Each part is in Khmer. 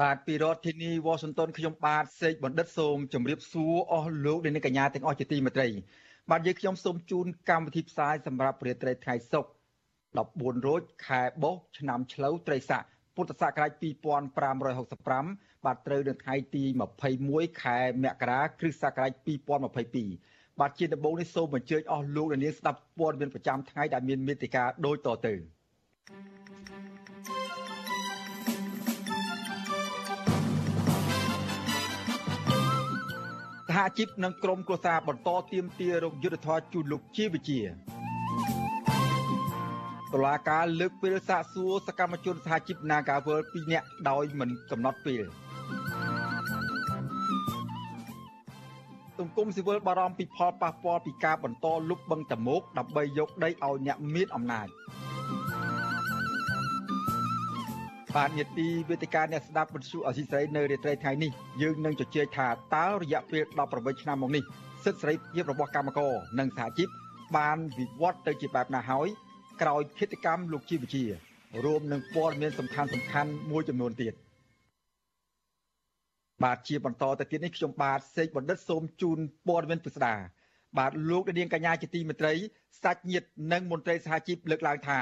បាទពីរដ្ឋធានី Washington ខ្ញុំបាទសេកបណ្ឌិតសូមជម្រាបសួរអស់លោកអ្នកនាងកញ្ញាទាំងអស់ជាទីមេត្រី បាទយើងខ្ញុំសូមជូនកម្មវិធីផ្សាយសម្រាប់ព្រះត្រីថ្ងៃសុក្រ14រោចខែបុស្សឆ្នាំឆ្លូវត្រីស័កពុទ្ធសករាជ2565បាទត្រូវនៅថ្ងៃទី21ខែមករាគ្រិស្តសករាជ2022បាទជាដំបូងនេះសូមអញ្ជើញអស់លោកអ្នកនាងស្ដាប់ព័ត៌មានប្រចាំថ្ងៃដែលមានមេតិការដូចតទៅ សហជីពនិងក្រមគ្រួសារបន្តទៀមទារោគយុទ្ធធរជូនលោកជាវិជាតុលាការលើកពេលសាកសួរសកម្មជនសហជីព Nagawal 2នាក់ដោយមិនកំណត់ពេលសង្គមស៊ីវិលបារម្ភពីផលប៉ះពាល់ពីការបន្តលុបបង្តមោកដើម្បីយកដីឲ្យអ្នកមានអំណាច បាទនីតិវេទិកាអ្នកស្ដាប់វិទ្យុអសីស្រីនៅរាត្រីថ្ងៃនេះយើងនឹងជជែកថាតើរយៈពេល18ឆ្នាំមកនេះសិទ្ធិសេរីភាពរបស់កម្មករនិងសហជីពបានវិវត្តទៅជាបែបណាហើយក្រោយគិតកម្មលោកជីវជារួមនឹងព័ត៌មានសំខាន់សំខាន់មួយចំនួនទៀតបាទជាបន្តទៅទៀតនេះខ្ញុំបាទសេកបណ្ឌិតសូមជូនព័ត៌មានពិស្ដាបាទលោកនាងកញ្ញាជាទីមេត្រីសាច់ញាតិនិងមន្ត្រីសហជីពលើកឡើងថា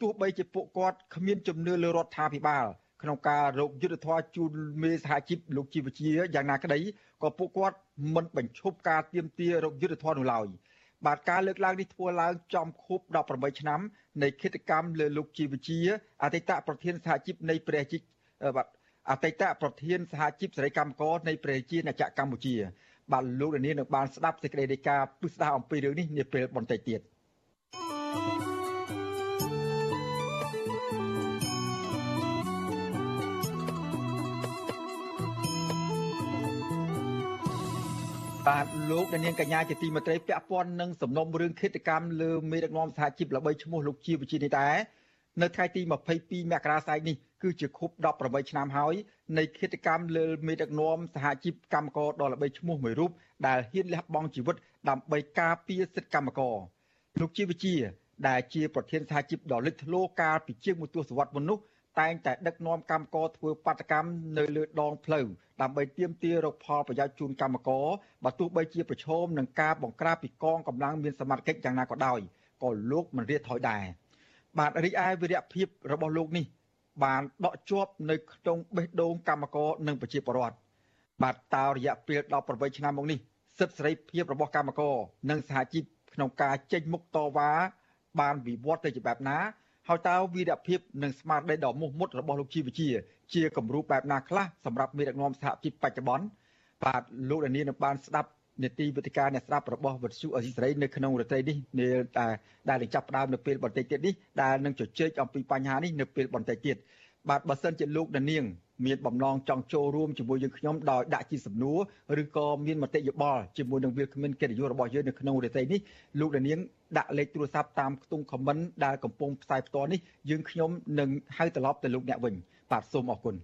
ទោះបីជាពួកគាត់គ្មានជំនឿលើរដ្ឋាភិបាលក្នុងការរកយុទ្ធធរជូនមេសហជីពលោកជីវជាយ៉ាងណាក្តីក៏ពួកគាត់មិនបញ្ឈប់ការទៀមទារកយុទ្ធធរនោះឡើយ។បាទការលើកឡើងនេះធ្វើឡើងចំខួប18ឆ្នាំនៃគិតកម្មលើលោកជីវជាអតីតប្រធានសហជីពនៃព្រះជីបាទអតីតប្រធានសហជីពសេរីកម្មករនៃព្រះជាណាចក្រកម្ពុជាបាទលោកនាងនឹងបានស្ដាប់សេចក្តីរាយការណ៍ពិស្ដារអំពីរឿងនេះនាពេលបន្តិចទៀត thank you បាទលោកនាងកញ្ញាជាទីមេត្រីពាក់ព័ន្ធនឹងសំណុំរឿងឃាតកម្មលើមេដឹកនាំសហជីពល្បីឈ្មោះលោកជាវិជានេះដែរនៅថ្ងៃទី22មករាស្អែកនេះគឺជាខួប18ឆ្នាំហើយនៃឃាតកម្មលើមេដឹកនាំសហជីពកម្មករដ៏ល្បីឈ្មោះមួយរូបដែលហ៊ានលះបង់ជីវិតដើម្បីការពារសិទ្ធិកម្មករលោកជាវិជាដែលជាប្រធានសហជីពដ៏លេចធ្លោកាលពីជាងមួយទសវត្សរ៍មុននោះ តែងតែដឹកនាំកម្មករធ្វើបាតកម្មនៅលើដងផ្លូវដើម្បីទាមទាររកផលប្រយោជន៍ជូនកម្មករបើទោះបីជាប្រឈមនឹងការបង្ក្រាបពីកងកម្លាំងមានសមត្ថកិច្ចយ៉ាងណាក៏ដោយក៏លោកមិនរៀតថយដែរបាទរីឯវិរៈភាពរបស់លោកនេះ បានដកជាប់នៅក្នុងបេះដូងកម្មករនិងប្រជាពលរដ្ឋបាទតើរយៈពេល18ឆ្នាំមកនេះសិទ្ធិសេរីភាពរបស់កម្មករនិងសហជីពក្នុងការចេញមុខតវ៉ាបានវិវត្តទៅជាបែបណា ហើយតើវីរភាពនិងស្មារតីដ៏មោះមុតរបស់លោកជីវជាជាគំរូបែបណាខ្លះសម្រាប់មេដឹកនាំសហជីពបច្ចុប្បន្នបាទលោកដានីនឹងបានស្ដាប់នេតិវិទ្យាអ្នកស្ដាប់របស់វិទ្យុអសីសេរីនៅក្នុងរត្រីនេះនាដែលដែលនឹងចាប់ផ្ដើមនៅពេលបន្តិចទៀតនេះដែលនឹងជជែកអំពីបញ្ហានេះនៅពេលបន្តិចទៀតបាទបើសិនជាលោកដានាង មានបំណងចង់ចូលរួមជាមួយយើងខ្ញុំដោយដាក់ជាសំណួរឬក៏មានមតិយោបល់ជាមួយនឹងវាគ្មិនកិត្តិយសរបស់យើងនៅក្នុងរយៈនេះលោកដានាងដាក់លេខទូរស័ព្ទតាមខ្ទង់ comment ដែលកំពុងផ្សាយផ្ទាល់នេះយើងខ្ញុំនឹងហៅត្រឡប់ទៅលោកអ្នកវិញបាទសូមអរគុណ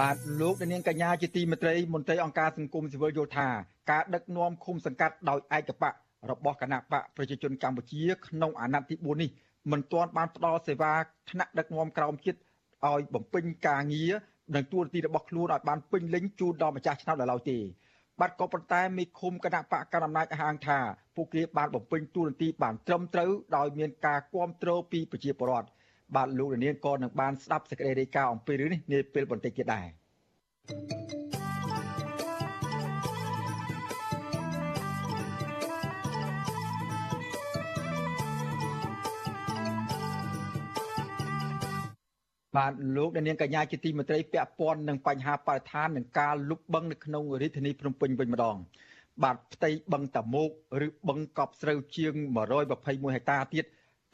បាទលោកនាងកញ្ញាជាទីមេត្រីមន្ត្រីអង្គការសង្គមស៊ីវិលយល់ថាការដឹកនាំឃុំសង្កាត់ដោយឯកបករបស់គណៈបកប្រជាជនកម្ពុជា ក្នុងអាណត្តិទី4នេះមិនទាន់បានផ្ដល់សេវាថ្នាក់ដឹកនាំក្រោមជាតិឲ្យបំពេញការងារនិងទួនាទីរបស់ខ្លួនឲ្យបានពេញលេញជូនដល់ម្ចាស់ឆ្នោតដល់ឡើយទេបាទក៏ប៉ុន្តែមេឃុំគណៈបកកណ្ដាលអំណាចហាងថាពួកគេបានបំពេញទួនាទីបានត្រឹមត្រូវដោយមានការគ្រប់គ្រងពីប្រជាពលរដ្ឋ បាទលោកនាងក៏នឹងបានស្ដាប់សេចក្តីរាយការណ៍អំពីរឿងនេះនាពេលបន្តិចទៀតដែរបាទលោកនាងកញ្ញាជាទីមេត្រីពាក់ព័ន្ធនឹងបញ្ហាបរិស្ថាននិងការលុបបង្កនៅក្នុងរាជធានីភ្នំពេញវិញម្ដងបាទផ្ទៃបឹងតាមុកឬបឹងកប់ស្រូវជាង121ហិកតាទៀត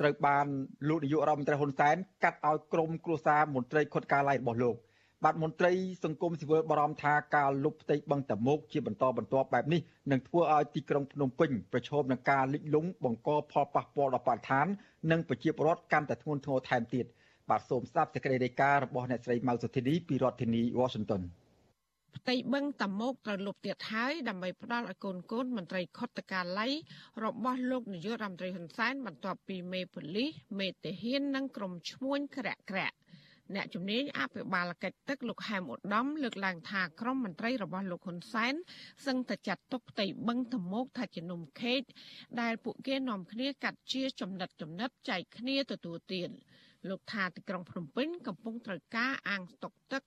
ត្រូវបានលោកនាយករដ្ឋមន្ត្រីហ៊ុនសែនកាត់ឲ្យក្រុមគ្រួសារមន្ត្រីខុតការឡៃរបស់លោកបាទមន្ត្រីសង្គមស៊ីវិលបារម្ភថាការលុបផ្ទៃបឹងតាមុកជាបន្តបន្ទាប់បែបនេះនឹងធ្វើឲ្យទីក្រុងភ្នំពេញប្រឈមនឹងការលិចលង់បង្កផលប៉ះពាល់ដល់បរិស្ថាននិងប្រជាពលរដ្ឋកាន់តែធ្ងន់ធ្ងរថែមទៀតបាទសូមស្ដាប់សេចក្តីរាយការណ៍របស់អ្នកស្រីម៉ៅសុធីនីពីរដ្ឋធានី Washington ផ្ទៃបឹងតាមុកត្រូវលុបទៀតហើយដើម្បីផ្ដល់ឲ្យកូនកូនមន្ត្រីខុទ្ទកាល័យរបស់លោកនាយករដ្ឋមន្ត្រីហ៊ុនសែនបន្ទាប់ពីមេប៉ូលីសមេតាហាននិងក្រុមឈ្មួញក្រាក់ក្រាក់អ្នកជំនាញអភិបាលកិច្ចទឹកលោកហែមឧត្តមលើកឡើងថាក្រុមមន្ត្រីរបស់លោកហ៊ុនសែនសឹងតែចាត់ទុកផ្ទៃបឹងធមោកថាជានំខេកដែលពួកគេនាំគ្នាកាត់ជាចំណិតចំណិតចែកគ្នាទទួលទាន លោកថាទីក្រុងភ្នំពេញកំពុងត្រូវការអាងស្តុកទឹក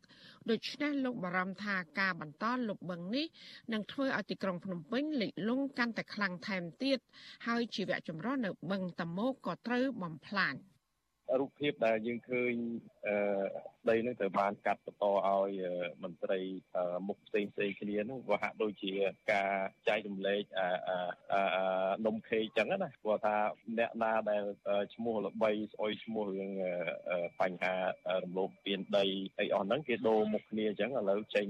ដូច្នេះលោកបារម្ភថាការបន្តលុបបឹងនេះនឹងធ្វើឲ្យទីក្រុងភ្នំពេញលិចលង់កាន់តែខ្លាំងថែមទៀតហើយជីវៈចម្រុះនៅបឹងតមោកក៏ត្រូវបំផ្លាញ។ រូបភាពដែលយើងឃើញអឺដីនឹងត្រូវបានកាត់បន្តឲ្យមន្ត្រីមុខផ្សេងផ្សេងគ្នានោះវាហាក់ដូចជាការចែករំលែកនំខេកចឹងណាព្រោះថាអ្នកណាដែលឈ្មោះល្បីស្អុយឈ្មោះរឿងបញ្ហារំលោភពានដីអីអស់ហ្នឹងគេដូរមុខគ្នាចឹងឥឡូវចេញ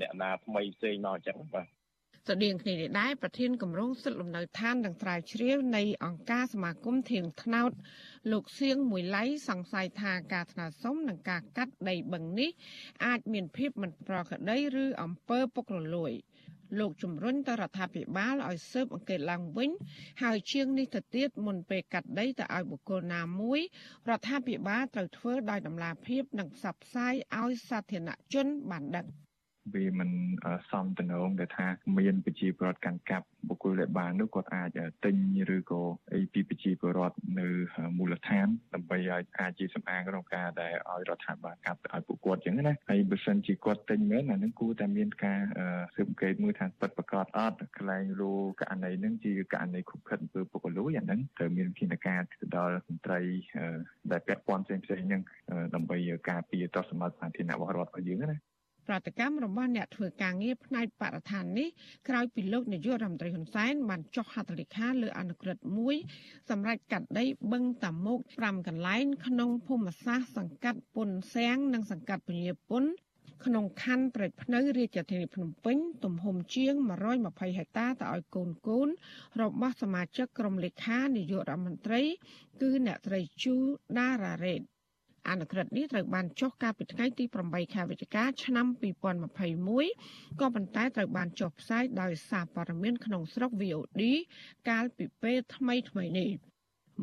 អ្នកណាថ្មីផ្សេងមកចឹងបាទ ស្តៀងគ្នានេះដែរប្រធានគម្រោងសិទ្ធិលំនៅឋាននិងត្រាវជ្រាវនៃអង្គការសមាគមធៀងថ្នោតលោកសៀងមួយឡៃសង្ស័យថាការថ្នើសុំនិងការកាត់ដីបឹងនេះអាចមានភាពមិនប្រក្រតីឬអំពើពុករលួយលោកជំរុញទៅរដ្ឋាភិបាលឲ្យស៊ើបអង្កេតឡើងវិញ ហើយជាងនេះទៅទៀតមុនពេលកាត់ដីទៅឲ្យបុគ្គលណាមួយរដ្ឋាភិបាលត្រូវធ្វើដោយតម្លាភាពនិងផ្សព្វផ្សាយឲ្យសាធារណជនបានដឹង។ វាមិនសមតំណងដែលថាមានប្រជាពលរដ្ឋកាន់កាប់បុគ្គលដែលបាននោះគាត់អាចទិញឬក៏អីពីប្រជាពលរដ្ឋនៅមូលដ្ឋានដើម្បីឲ្យអាចជាសម្អាងក្នុងការដែលឲ្យរដ្ឋាភិបាលកាប់ឲ្យពួកគាត់ចឹងណាហើយបើសិនជាគាត់ទិញមែនអានឹងគួរតែមានការស៊ើបអង្កេតមួយថាពិតប្រាកដអត់កន្លែងលោករណីនឹងជាករណីខុបខិតអំពើពុករលួយអានឹងត្រូវមានវិធានការទៅដល់មន្ត្រីដែលពាក់ព័ន្ធផ្សេងៗហ្នឹងដើម្បីការពារតសមត្ថសាធារណៈរបស់រដ្ឋរបស់យើងណា ប្រតិកម្មរបស់អ្នកធ្វើការងារផ្នែកបរិស្ថាននេះក្រោយពីលោកនាយករដ្ឋមន្ត្រីហ៊ុនសែនបានចុះហត្ថលេខាលើអនុក្រឹត្យមួយសម្រាប់កាត់ដីបឹងតាមុក5កន្លែងក្នុងភូមិសាស្ត្រសង្កាត់ពុនសៀងនិងសង្កាត់ពញាពុនក្នុងខណ្ឌព្រែកភ្នៅរាជធានីភ្នំពេញទំហំជាង120ហិកតាទៅឲ្យកូនកូនរបស់សមាជិកក្រុមលេខានាយករដ្ឋមន្ត្រី គឺអ្នកត្រីជូដារ៉ារ៉េត អនុក្រឹត្យនេះត្រូវបានចុះកាលពីថ្ងៃទី8ខែវិច្ឆិកាឆ្នាំ2021ក៏ប៉ុន្តែត្រូវបានចុះផ្សាយដោយសារព័ត៌មានក្នុងស្រុក VOD កាលពីពេលថ្មីថ្មីនេះ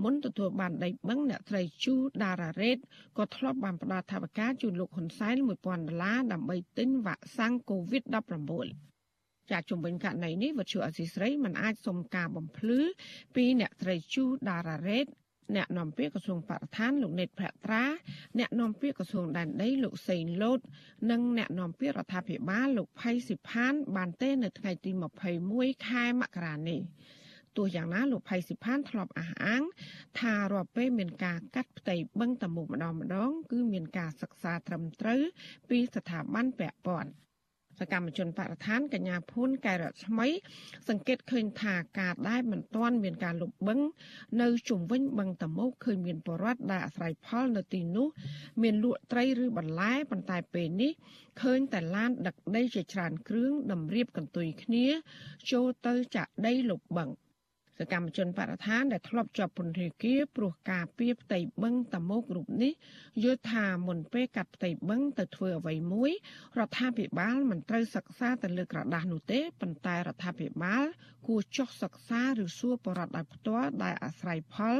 មុនទទួលបានដីបឹងអ្នកត្រីជូដារ៉ារ៉េតក៏ធ្លាប់បានផ្ដល់ថវិកាជូនលោកហ៊ុនសែន1000ដុល្លារដើម្បីទិញវ៉ាក់សាំង COVID-19 ចាជំវិញករណីនេះវិទ្យុអសីស្រីមិនអាចសុំការបំភ្លឺពីអ្នកត្រីជូដារ៉ារ៉េត អ្នកនាំពាក្យក្រសួងបរិស្ថានលោកនេតភក្ត្រាអ្នកនាំពាក្យក្រសួងដែនដីលោកសេងលូតនិងអ្នកនាំពាក្យរដ្ឋាភិបាលលោកផៃសិផាន បានទេនៅថ្ងៃទី21ខែមករានេះទោះយ៉ាងណាលោកផៃសិផានធ្លាប់អះអាង ថារាល់ពេលមានការកាត់ផ្ទៃបឹងតមុកម្ដងម្ដង គឺមានការសិក្សាត្រឹមត្រូវពីស្ថាប័នពាក់ព័ន្ធ សកម្មជនបរិស្ថានកញ្ញាភួនកែរថ្មី សង្កេតឃើញថាការដែលមិនទាន់មានការលុបបឹងនៅជុំវិញបឹងតមោកឃើញមានបរិវត្តដែលអាស្រ័យផលនៅទីនោះ មានលក់ត្រីឬបន្លែប៉ុន្តែពេលនេះឃើញតែឡានដឹកដីជាច្រើនគ្រឿងតម្រៀបកន្ទុយគ្នា ចូលទៅចាក់ដីលុបបឹង សកម្មជនបរិស្ថានដែលធ្លាប់ជាប់ពន្ធនាគារព្រោះការពៀផ្ទៃបឹងតមោករូបនេះយល់ថាមុនពេលកាត់ផ្ទៃបឹងទៅធ្វើអ្វីមួយរដ្ឋាភិបាលមិនត្រូវសិក្សាទៅលើក្រដាស់នោះទេប៉ុន្តែរដ្ឋាភិបាល គួរចុះសិក្សាឬសួរបរិបទដោយផ្ទាល់ដែលអាស្រ័យផល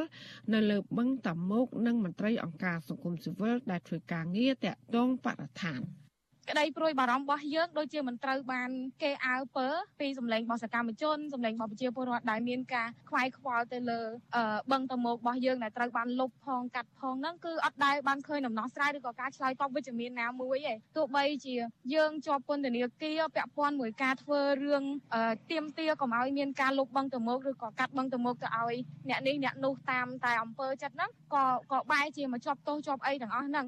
នៅលើបឹងតមោកនិងមន្ត្រីអង្គការសង្គមស៊ីវិលដែលធ្វើការងារតាក់ទងបរិស្ថាន។ ក្តីព្រួយបារម្ភរបស់យើងដូចជាមិនត្រូវបានគេអើពើពីសម្លេងរបស់សកម្មជនសម្លេងរបស់ប្រជាពលរដ្ឋដែលមានការខ្វាយខ្វល់ទៅលើបឹងតមោករបស់យើងដែលត្រូវបានលុបផងកាត់ផងហ្នឹងគឺអត់ដែលបានឃើញដំណោះស្រាយឬក៏ការឆ្លើយតបវិជ្ជមានណាមួយទេទោះបីជាយើងជាប់ពន្ធនាគារពាក់ព័ន្ធមួយការធ្វើរឿងទៀមទាកុំឲ្យមានការលុបបឹងតមោកឬក៏កាត់បឹងតមោកទៅឲ្យអ្នកនេះអ្នកនោះតាមតែអំពើចិត្តហ្នឹងក៏ក៏បែរជាមកជាប់ទោសជាប់អីទាំងអស់ហ្នឹង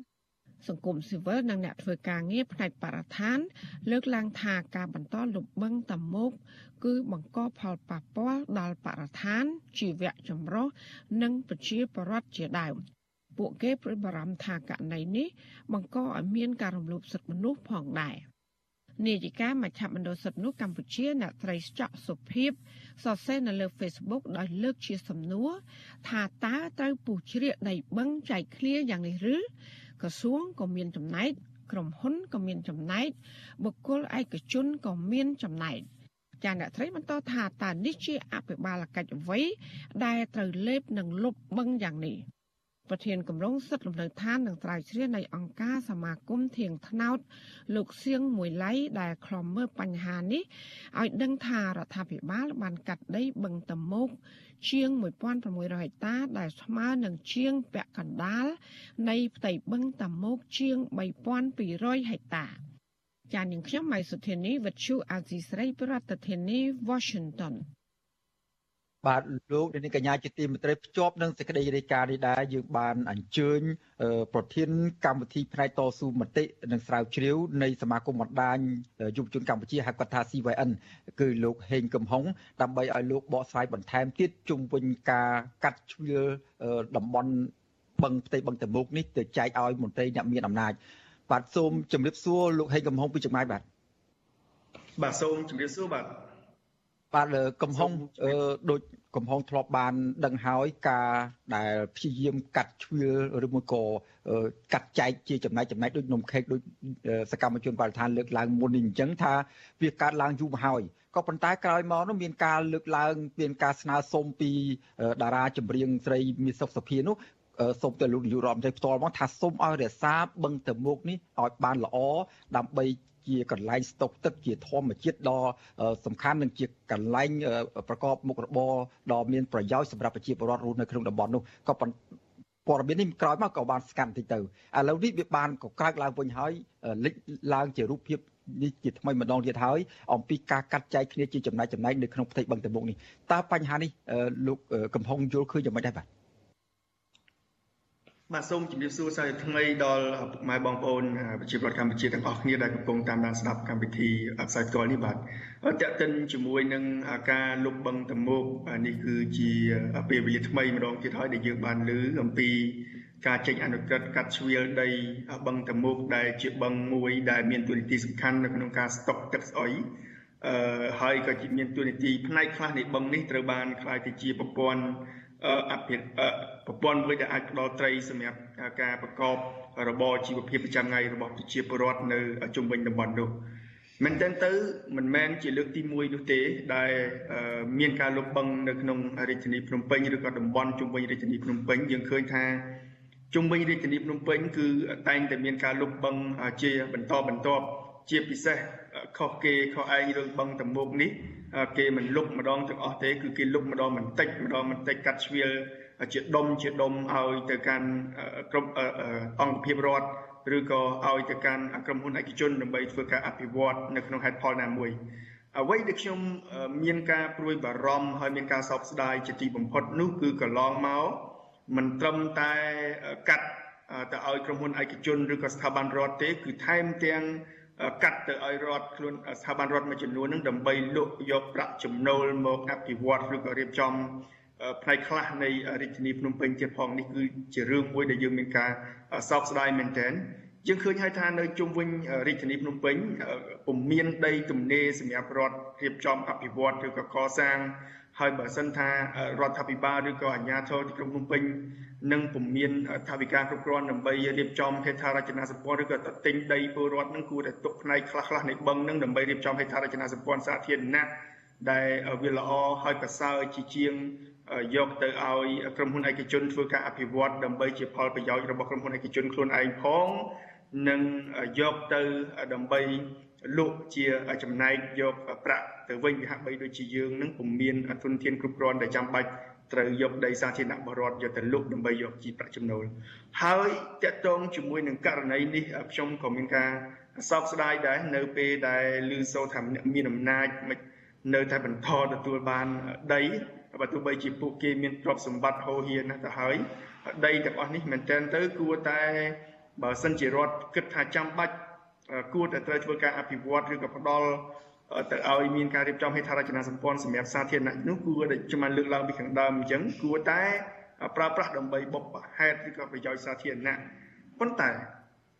សង្គមស៊ីវិលនិងអ្នកធ្វើការងារផ្នែកបរិស្ថាន លើកឡើងថាការបន្តលុបបង្កតាមុកគឺបង្កផលប៉ះពាល់ដល់បរិស្ថាន ជីវៈចម្រុះនិងប្រជាពលរដ្ឋជាដើមពួកគេព្រួយបារម្ភថាករណីនេះបង្កឲ្យមានការរំលោភសិទ្ធិមនុស្សផងដែរនាយិកាមជ្ឈមណ្ឌលសិទ្ធិមនុស្សកម្ពុជាអ្នកត្រីច័កសុភីបសរសេរនៅលើ Facebook ដោយលើកជាសំណួរថាតើត្រូវពុះជ្រៀកដីបឹងចែកឃ្លាយ៉ាងនេះឬ ក្រសួងក៏មានចំណែកក្រុមហ៊ុនក៏មានចំណែកបុគ្គលឯកជនក៏មានចំណែកចាអ្នកត្រីបន្តថាតើនេះជាអភិបាលកិច្ចអ្វីដែលត្រូវលេបនិងលុបបឹងយ៉ាងនេះ ប្រធានគម្រោងសិទ្ធិលំនៅឋាននិងត្រាវជ្រាវនៃអង្គការសមាគមធៀងថ្នោត លោកសៀងមួយឡៃដែលខ្លំមើលបញ្ហានេះឲ្យដឹងថារដ្ឋាភិបាល បានកាត់ដីបឹងតមោកជាង1600ហិកតាដែលស្មើនឹងជាងពាក់កណ្ដាលនៃផ្ទៃបឹងតមោកជាង3200ហិកតាចាននាងខ្ញុំម៉ៃសុធានីវិទ្យុអាស៊ីស្រីប្រធានាធិបតី Washington បាទលោកនាងកញ្ញាជាទីមេត្រីភ្ជាប់នឹងសេចក្តីរាយការណ៍នេះដែរយើងបានអញ្ជើញប្រធានកម្មវិធីផ្នែកតស៊ូមតិនិងស្រាវជ្រាវនៃសមាគមបណ្ដាញយុវជនកម្ពុជាហៅកាត់ថា CYN គឺលោកហេងកំហុងដើម្បីឲ្យលោកបកស្រាយបន្ថែមទៀតជុំវិញការកាត់ជ្រឿតំបន់បឹងផ្ទៃបឹងតមុកនេះទៅចែកឲ្យមន្ត្រីអ្នកមានអំណាចបាទសូមជម្រាបសួរលោកហេងកំហុងពីចម្ងាយបាទបាទសូមជម្រាបសួរបាទ បាទកំហុងដូចកំហុងធ្លាប់បាន ដឹងហើយការដែលព្យាយាមកាត់ជ្រឿឬមួយក៏កាត់ចែកជាចំណែកចំណែកដូចនំខេកដូចសកម្មជនបរិស្ថានលើកឡើងមុននេះអញ្ចឹងថាវាកើតឡើងយូរមកហើយក៏ប៉ុន្តែក្រោយមកនោះមានការលើកឡើងមានការស្នើសុំពីតារាចម្រៀងស្រីមាសសុខសុភានោះសូមទៅលោកនាយករដ្ឋមន្ត្រីផ្ទាល់មកថាសូមឲ្យរក្សាបឹងតមុកនេះឲ្យបានល្អដើម្បី ជាកន្លែងស្តុកទឹកជាធម្មជាតិដ៏សំខាន់និងជាកន្លែងប្រកបមុខរបរដ៏មានប្រយោជន៍សម្រាប់ប្រជាពលរដ្ឋរស់នៅក្នុងតំបន់នោះក៏ព័ត៌មាននេះក្រោយមកក៏បានស្កាត់បន្តិចទៅឥឡូវនេះវាបានក៏ក្រើកឡើងវិញហើយលេចឡើងជារូបភាពនេះជាថ្មីម្ដងទៀតហើយអំពីការកាត់ចែកគ្នាជាចំណែកចំណែកនៅក្នុងផ្ទៃបឹងតមុកនេះតើបញ្ហានេះលោកកំហុងយល់ឃើញយ៉ាងម៉េចដែរបាទ បាទសូមជម្រាបសួរសាជាថ្មីដល់ពុកម៉ែបងប្អូនប្រជាពលរដ្ឋកម្ពុជាទាំងអស់គ្នាដែលកំពុងតាមដានស្ដាប់កម្មវិធីផ្សាយផ្ទាល់នេះបាទតេតិនជាមួយនឹងការលុបបឹងតមោកនេះគឺជាពេលវេលាថ្មីម្ដងទៀតហើយដែលយើងបានលើអំពីការចេញអនុក្រឹត្យកាត់ជ្រៀលដីបឹងតមោកដែលជាបឹងមួយដែលមានតួនាទីសំខាន់នៅក្នុងការស្តុកទឹកស្អុយអឺហើយក៏មានតួនាទីផ្នែកខ្លះនៃបឹងនេះត្រូវបានខ្លាយទៅជាប្រព័ន្ធ អភិប្រព័ន្ធមួយដែលអាចផ្ដល់ត្រីសម្រាប់ការប្រកបរបរជីវភាពប្រចាំថ្ងៃរបស់ប្រជាពលរដ្ឋនៅជុំវិញតំបន់នោះមែនតើទៅមិនមែនជាលើកទី1នោះទេដែលមានការលុបបង្នៅក្នុងរាជធានីភ្នំពេញឬក៏តំបន់ជុំវិញរាជធានីភ្នំពេញយើងឃើញថាជុំវិញរាជធានីភ្នំពេញគឺតែងតែមានការលុបបង្ជាបន្តបន្ទាប់ ជាពិសេសខុសគេខុសឯងរឿងបឹងតមុកនេះគេមិនលុបម្ដងទាំងអស់ទេគឺគេលុបម្ដងបន្តិចម្ដងបន្តិចកាត់ជ្រៀលជាដុំជាដុំឲ្យទៅកាន់ក្រុមអង្គភាពរដ្ឋឬក៏ឲ្យទៅកាន់ក្រុមហ៊ុនឯកជនដើម្បីធ្វើការអភិវឌ្ឍនៅក្នុងហេតុផលណាមួយអ្វីដែលខ្ញុំមានការព្រួយបារម្ភហើយមានការសោកស្ដាយជាទីបំផុតនោះគឺកន្លងមកមិនត្រឹមតែកាត់ទៅឲ្យក្រុមហ៊ុនឯកជនឬក៏ស្ថាប័នរដ្ឋទេគឺថែមទាំង កាត់ទៅឲ្យរដ្ឋខ្លួនស្ថាប័នរដ្ឋមួយចំនួននឹងដើម្បីលក់យកប្រាក់ចំណូលមកអភិវឌ្ឍឬក៏រៀបចំផ្នែកខ្លះនៃរាជធានីភ្នំពេញទៀតផងនេះគឺជារឿងមួយដែលយើងមានការសោកស្ដាយមែនទែនយើងឃើញហើយថានៅជុំវិញរាជធានីភ្នំពេញពុំមានដីទំនេរសម្រាប់រដ្ឋរៀបចំអភិវឌ្ឍឬក៏កសាងហើយបើសិនថារដ្ឋាភិបាលឬក៏អាជ្ញាធរទីក្រុងភ្នំពេញ នឹងពុំមានថាវិការគ្រប់គ្រាន់ដើម្បីរៀបចំហេដ្ឋារចនាសម្ព័ន្ធឬក៏ទិញដីពលរដ្ឋនឹងគួរតែទុកផ្នែកខ្លះៗនៃបឹងនឹងដើម្បីរៀបចំហេដ្ឋារចនាសម្ព័ន្ធសាធារណៈដែលវាល្អហើយប្រសើរជាជាងយកទៅឲ្យក្រុមហ៊ុនឯកជនធ្វើការអភិវឌ្ឍដើម្បីជាផលប្រយោជន៍របស់ក្រុមហ៊ុនឯកជនខ្លួនឯងផងនិងយកទៅដើម្បីលក់ជាចំណែកយកប្រាក់ទៅវិញវាហាក់បីដូចជាយើងនឹងពុំមានទុនធានគ្រប់គ្រាន់ដែលចាំបាច់ ត្រូវយកដីសាធារណៈបរដ្ឋយកទៅលុបដើម្បីយកជាប្រាក់ចំណូលហើយតកតងជាមួយនឹងករណីនេះខ្ញុំក៏មានការសោកស្ដាយដែរនៅពេលដែលឮសូរថាមានអំណាចនៅតែបន្តទទួលបានដីបើទោះបីជាពួកគេមានទ្រព្យសម្បត្តិហូរហៀរណាស់ទៅហើយដីទាំងអស់នេះមែនទែនទៅគួរតែបើសិនជារដ្ឋគិតថាចាំបាច់គួរតែត្រូវធ្វើការអភិវឌ្ឍឬក៏ផ្ដល់ ទៅឲ្យមានការរៀបចំហេដ្ឋារចនាសម្ព័ន្ធសម្រាប់សាធារណៈនោះគួរតែខ្ញុំបានលើកឡើងពីខាងដើមអញ្ចឹងគួរតែប្រើប្រាស់ដើម្បីបុព្វហេតុឬក៏ប្រយោជន៍សាធារណៈប៉ុន្តែ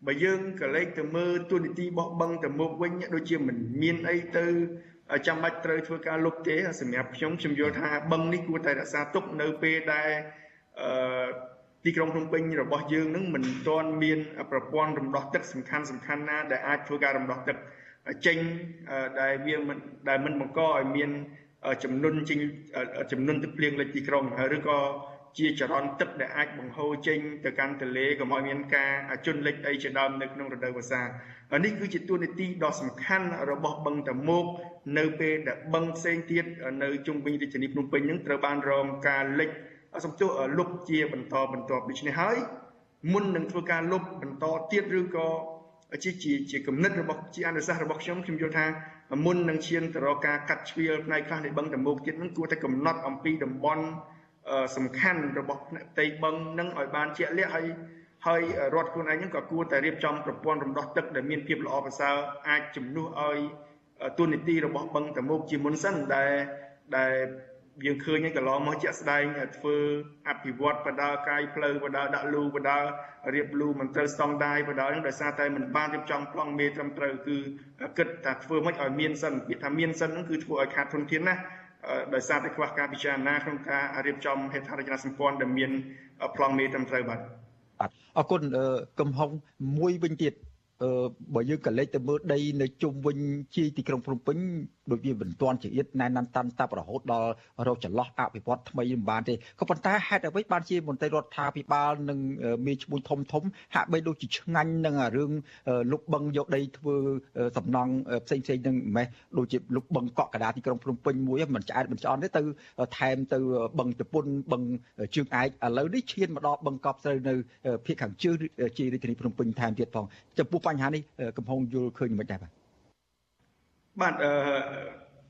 បើយើងក៏លេខទៅមើលទូនីតិបោះបង់ទៅមុខវិញដូចជាមិនមានអីទៅចាំបាច់ត្រូវធ្វើការលុបទេសម្រាប់ខ្ញុំខ្ញុំយល់ថាបឹងនេះគួរតែរក្សាទុកនៅពេលដែលអឺទីក្រុងភ្នំពេញរបស់យើងនឹងមិនទាន់មានប្រព័ន្ធរំដោះទឹកសំខាន់សំខាន់ណាដែលអាចធ្វើការរំដោះទឹក ចេញដែលវាមិនដែលមិនបង្កឲ្យមានចំនួនចេញចំនួនទឹកភ្លៀងលិចទីក្រុងឬក៏ជាចរន្តទឹកដែលអាចបង្ហូរចេញទៅកាន់ទន្លេកុំឲ្យមានការជន់លិចអីជាដើមនៅក្នុងរដូវវស្សានេះគឺជាទួនាទីដ៏សំខាន់របស់បឹងតមោកនៅពេលដែលបឹងផ្សេងទៀតនៅជុំវិញរាជធានីភ្នំពេញនឹងត្រូវបានរងការលិចសំទោសលុបជាបន្តបន្ទាប់ដូច្នេះហើយមុននឹងធ្វើការលុបបន្តទៀតឬក៏ ជាជាជាគំនិតរបស់ជាអនុសាសន៍របស់ខ្ញុំខ្ញុំយល់ថាមុននឹងឈានទៅរកការកាត់ជ្រៀលផ្នែកខ្លះនៃបឹងតមោកទៀតនឹងគួរតែកំណត់អំពីតំបន់សំខាន់របស់ផ្នែកផ្ទៃបឹងនឹងឲ្យបានជាក់លាក់ហើយហើយរដ្ឋខ្លួនឯងហ្នឹងក៏គួរតែរៀបចំប្រព័ន្ធរំដោះទឹកដែលមានភាពល្អប្រសើរអាចជំនួសឲ្យទូនីតិរបស់បឹងតមោកជាមុនសិនដែលដែល យើងឃើញកន្លងមកជាក់ស្ដែងធ្វើអភិវឌ្ឍបដាកាយផ្លូវបដាដាក់លូបដារៀបលូមិនត្រូវស្តង់ដារបដាហ្នឹងដោយសារតែមិនបានរៀបចំប្លង់មេត្រឹមត្រូវគឺគិតថាធ្វើមិនឲ្យមានសិនពាក្យថាមានសិនហ្នឹងគឺធ្វើឲ្យខាតធនធានណាដោយសារតែខ្វះការពិចារណាក្នុងការរៀបចំហេដ្ឋារចនាសម្ព័ន្ធដែលមានប្លង់មេត្រឹមត្រូវបាទបាទអរគុណកំហុងមួយវិញទៀត អឺបើយើងក៏លេចទៅមើលដីនៅជុំវិញជាទីក្រុងភ្នំពេញដូចវាមិនទាន់ជាទៀតណែនណាន់តាន់តាប់រហូតដល់រកចន្លោះអភិវឌ្ឍថ្មីមិនបានទេក៏ប៉ុន្តែហេតុអ្វីបានជាមន្ត្រីរដ្ឋាភិបាលនិងមេឈ្មោះធំធំហាក់បីដូចជាឆ្ងាញ់នឹងរឿងលុបបឹងយកដីធ្វើសំណង់ផ្សេងផ្សេងនឹងម៉េះដូចជាលុបបឹងកក់កដាទីក្រុងភ្នំពេញមួយមិនឆ្អែតមិនឆ្អន់ទេទៅថែមទៅបឹងជប៉ុនបឹងជើងឯកឥឡូវនេះឈានមកដល់បឹងកប់ស្រូវនៅភូមិខាងជើងជារាជធានីភ្នំពេញថែមទៀតផងចំពោះបញ្ហានេះកំពុងយល់ឃើញមិនដែរបាទបាទអឺ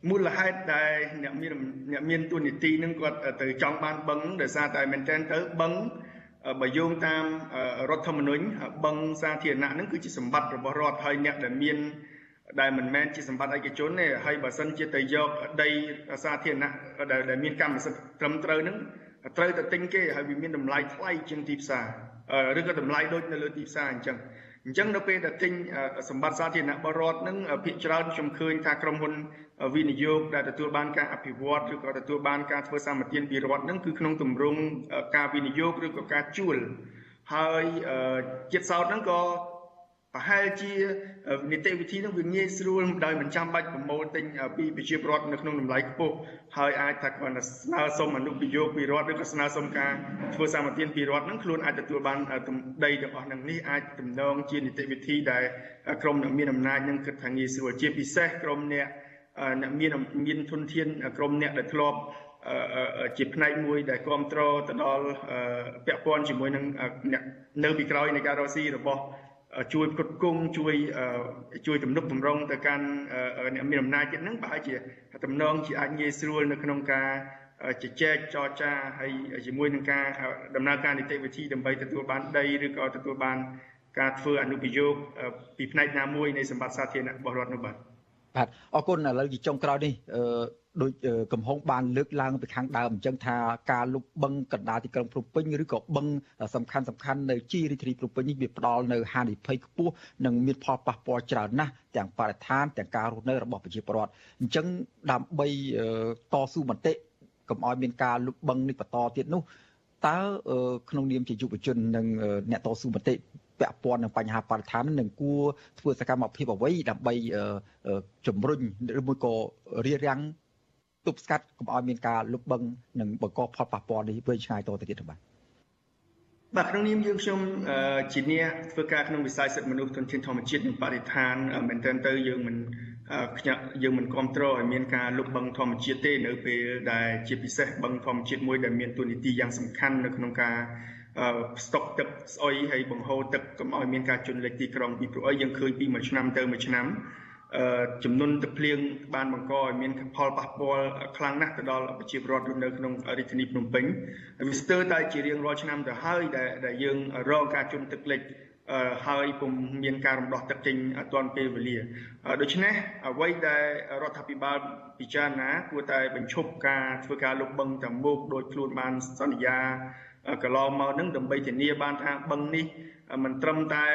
មូលហេតុដែលអ្នកមានអ្នកមានទូនីតិនឹងគាត់ទៅចង់បានបឹងដោយសារតែមែនតើទៅបឹងបើយោងតាមរដ្ឋធម្មនុញ្ញបឹងសាធារណៈនឹងគឺជាសម្បត្តិរបស់រដ្ឋហើយអ្នកដែលមានដែលមិនមែនជាសម្បត្តិឯកជនទេហើយបើសិនជាទៅយកដីសាធារណៈដែលមានកម្មសិទ្ធិត្រឹមត្រូវនឹងត្រូវតែទិញគេហើយវាមានតម្លៃថ្លៃជាងទីផ្សារឬក៏តម្លៃដូចនៅលើទីផ្សារអញ្ចឹង អញ្ចឹងនៅពេលដែលទិញសម្បត្តិសាធារណៈបរដ្ឋនឹងភាគច្រើនខ្ញុំឃើញថាក្រុមហ៊ុនវិនិយោគដែលទទួលបានការអភិវឌ្ឍឬក៏ទទួលបានការធ្វើសម្បទានពីរដ្ឋនឹងគឺក្នុងទម្រង់ការវិនិយោគឬក៏ការជួលហើយចិត្តសោតហ្នឹងក៏ ប្រហែលជានីតិវិធីនឹងវាងាយស្រួលដោយមិនចាំបាច់ប្រមូលទិញពីប្រជាពលរដ្ឋនៅក្នុងតម្លៃខ្ពស់ហើយអាចថាគាត់ស្នើសុំអនុប្រយោគពីរដ្ឋឬក៏ស្នើសុំការធ្វើសម្បទានពីរដ្ឋនឹងខ្លួនអាចទទួលបានដីទាំងអស់នឹងនេះអាចតំណងជានីតិវិធីដែលក្រមអ្នកមានអំណាចនឹងគិតថាងាយស្រួលជាពិសេសក្រមអ្នកអ្នកមានមានធនធានក្រមអ្នកដែលធ្លាប់ជាផ្នែកមួយដែលគ្រប់គ្រងទៅដល់ពាក់ព័ន្ធជាមួយនឹងអ្នកនៅពីក្រោយនៃការរកស៊ីរបស់ ជួយផ្គត់ផ្គង់ជួយជួយទំនុកបំរុងទៅកាន់អ្នកមានអំណាចទៀតហ្នឹងប្រហែលជាតំណងជាអាចងាយស្រួលនៅក្នុងការជជែកចរចាហើយជាមួយនឹងការដំណើរការនីតិវិធីដើម្បីទទួលបានដីឬក៏ទទួលបានការធ្វើអនុប្រយោគពីផ្នែកណាមួយនៃសម្បត្តិសាធារណៈរបស់រដ្ឋនោះបាទបាទអរគុណឥឡូវជាចុងក្រោយនេះ ដូចកំហុងបានលើកឡើងពីខាងដើមអញ្ចឹងថាការលុបបឹងកណ្ដាលទីក្រុងភ្នំពេញឬក៏បឹងសំខាន់សំខាន់នៅជីរាជធានីភ្នំពេញនេះវាផ្ដល់នៅហានិភ័យខ្ពស់និងមានផលប៉ះពាល់ច្រើនណាស់ទាំងបរិស្ថានទាំងការរស់នៅរបស់ប្រជាពលរដ្ឋអញ្ចឹងដើម្បីតស៊ូមតិកុំឲ្យមានការលុបបឹងនេះបន្តទៀតនោះតើក្នុងនាមជាយុវជននិងអ្នកតស៊ូមតិពាក់ព័ន្ធនឹងបញ្ហាបរិស្ថាននឹងគួរធ្វើសកម្មភាពអ្វីដើម្បីជំរុញឬមួយក៏រៀបរៀង ទប់ស្កាត់កុំឲ្យមានការលុបបឹងនិងបង្កផលប៉ះពាល់នេះវែងឆ្ងាយតទៅទៀតបាទបាទក្នុងនាមយើងខ្ញុំជាអ្នកធ្វើការក្នុងវិស័យសិទ្ធិមនុស្សទុនធានធម្មជាតិនិងបរិស្ថានមែនទែនទៅយើងមិនខ្ញុំយើងមិនគ្រប់គ្រងឲ្យមានការលុបបឹងធម្មជាតិទេនៅពេលដែលជាពិសេសបឹងធម្មជាតិមួយដែលមានតួនាទីយ៉ាងសំខាន់នៅក្នុងការស្តុកទឹកស្អុយហើយបង្ហូរទឹកកុំឲ្យមានការជន់លិចទីក្រុងពីព្រោះអីយើងឃើញពីមួយឆ្នាំទៅមួយឆ្នាំ ចំនួនទឹកភ្លៀងបានបង្កឲ្យមានផលប៉ះពាល់ខ្លាំងណាស់ទៅដល់ប្រជាពលរដ្ឋនៅក្នុងរាជធានីភ្នំពេញវាស្ទើរតែជារៀងរាល់ឆ្នាំទៅហើយដែលដែលយើងរងការជន់ទឹកលិចហើយពុំមានការរំដោះទឹកចេញអត់ទាន់ពេលវេលាដូច្នេះអ្វីដែលរដ្ឋាភិបាលពិចារណាគួរតែបញ្ឈប់ការធ្វើការលុបបង្តាមមុខដោយខ្លួនបានសន្យាកន្លងមកនឹងដើម្បីធានាបានថាបឹងនេះ មិនត្រឹមតែ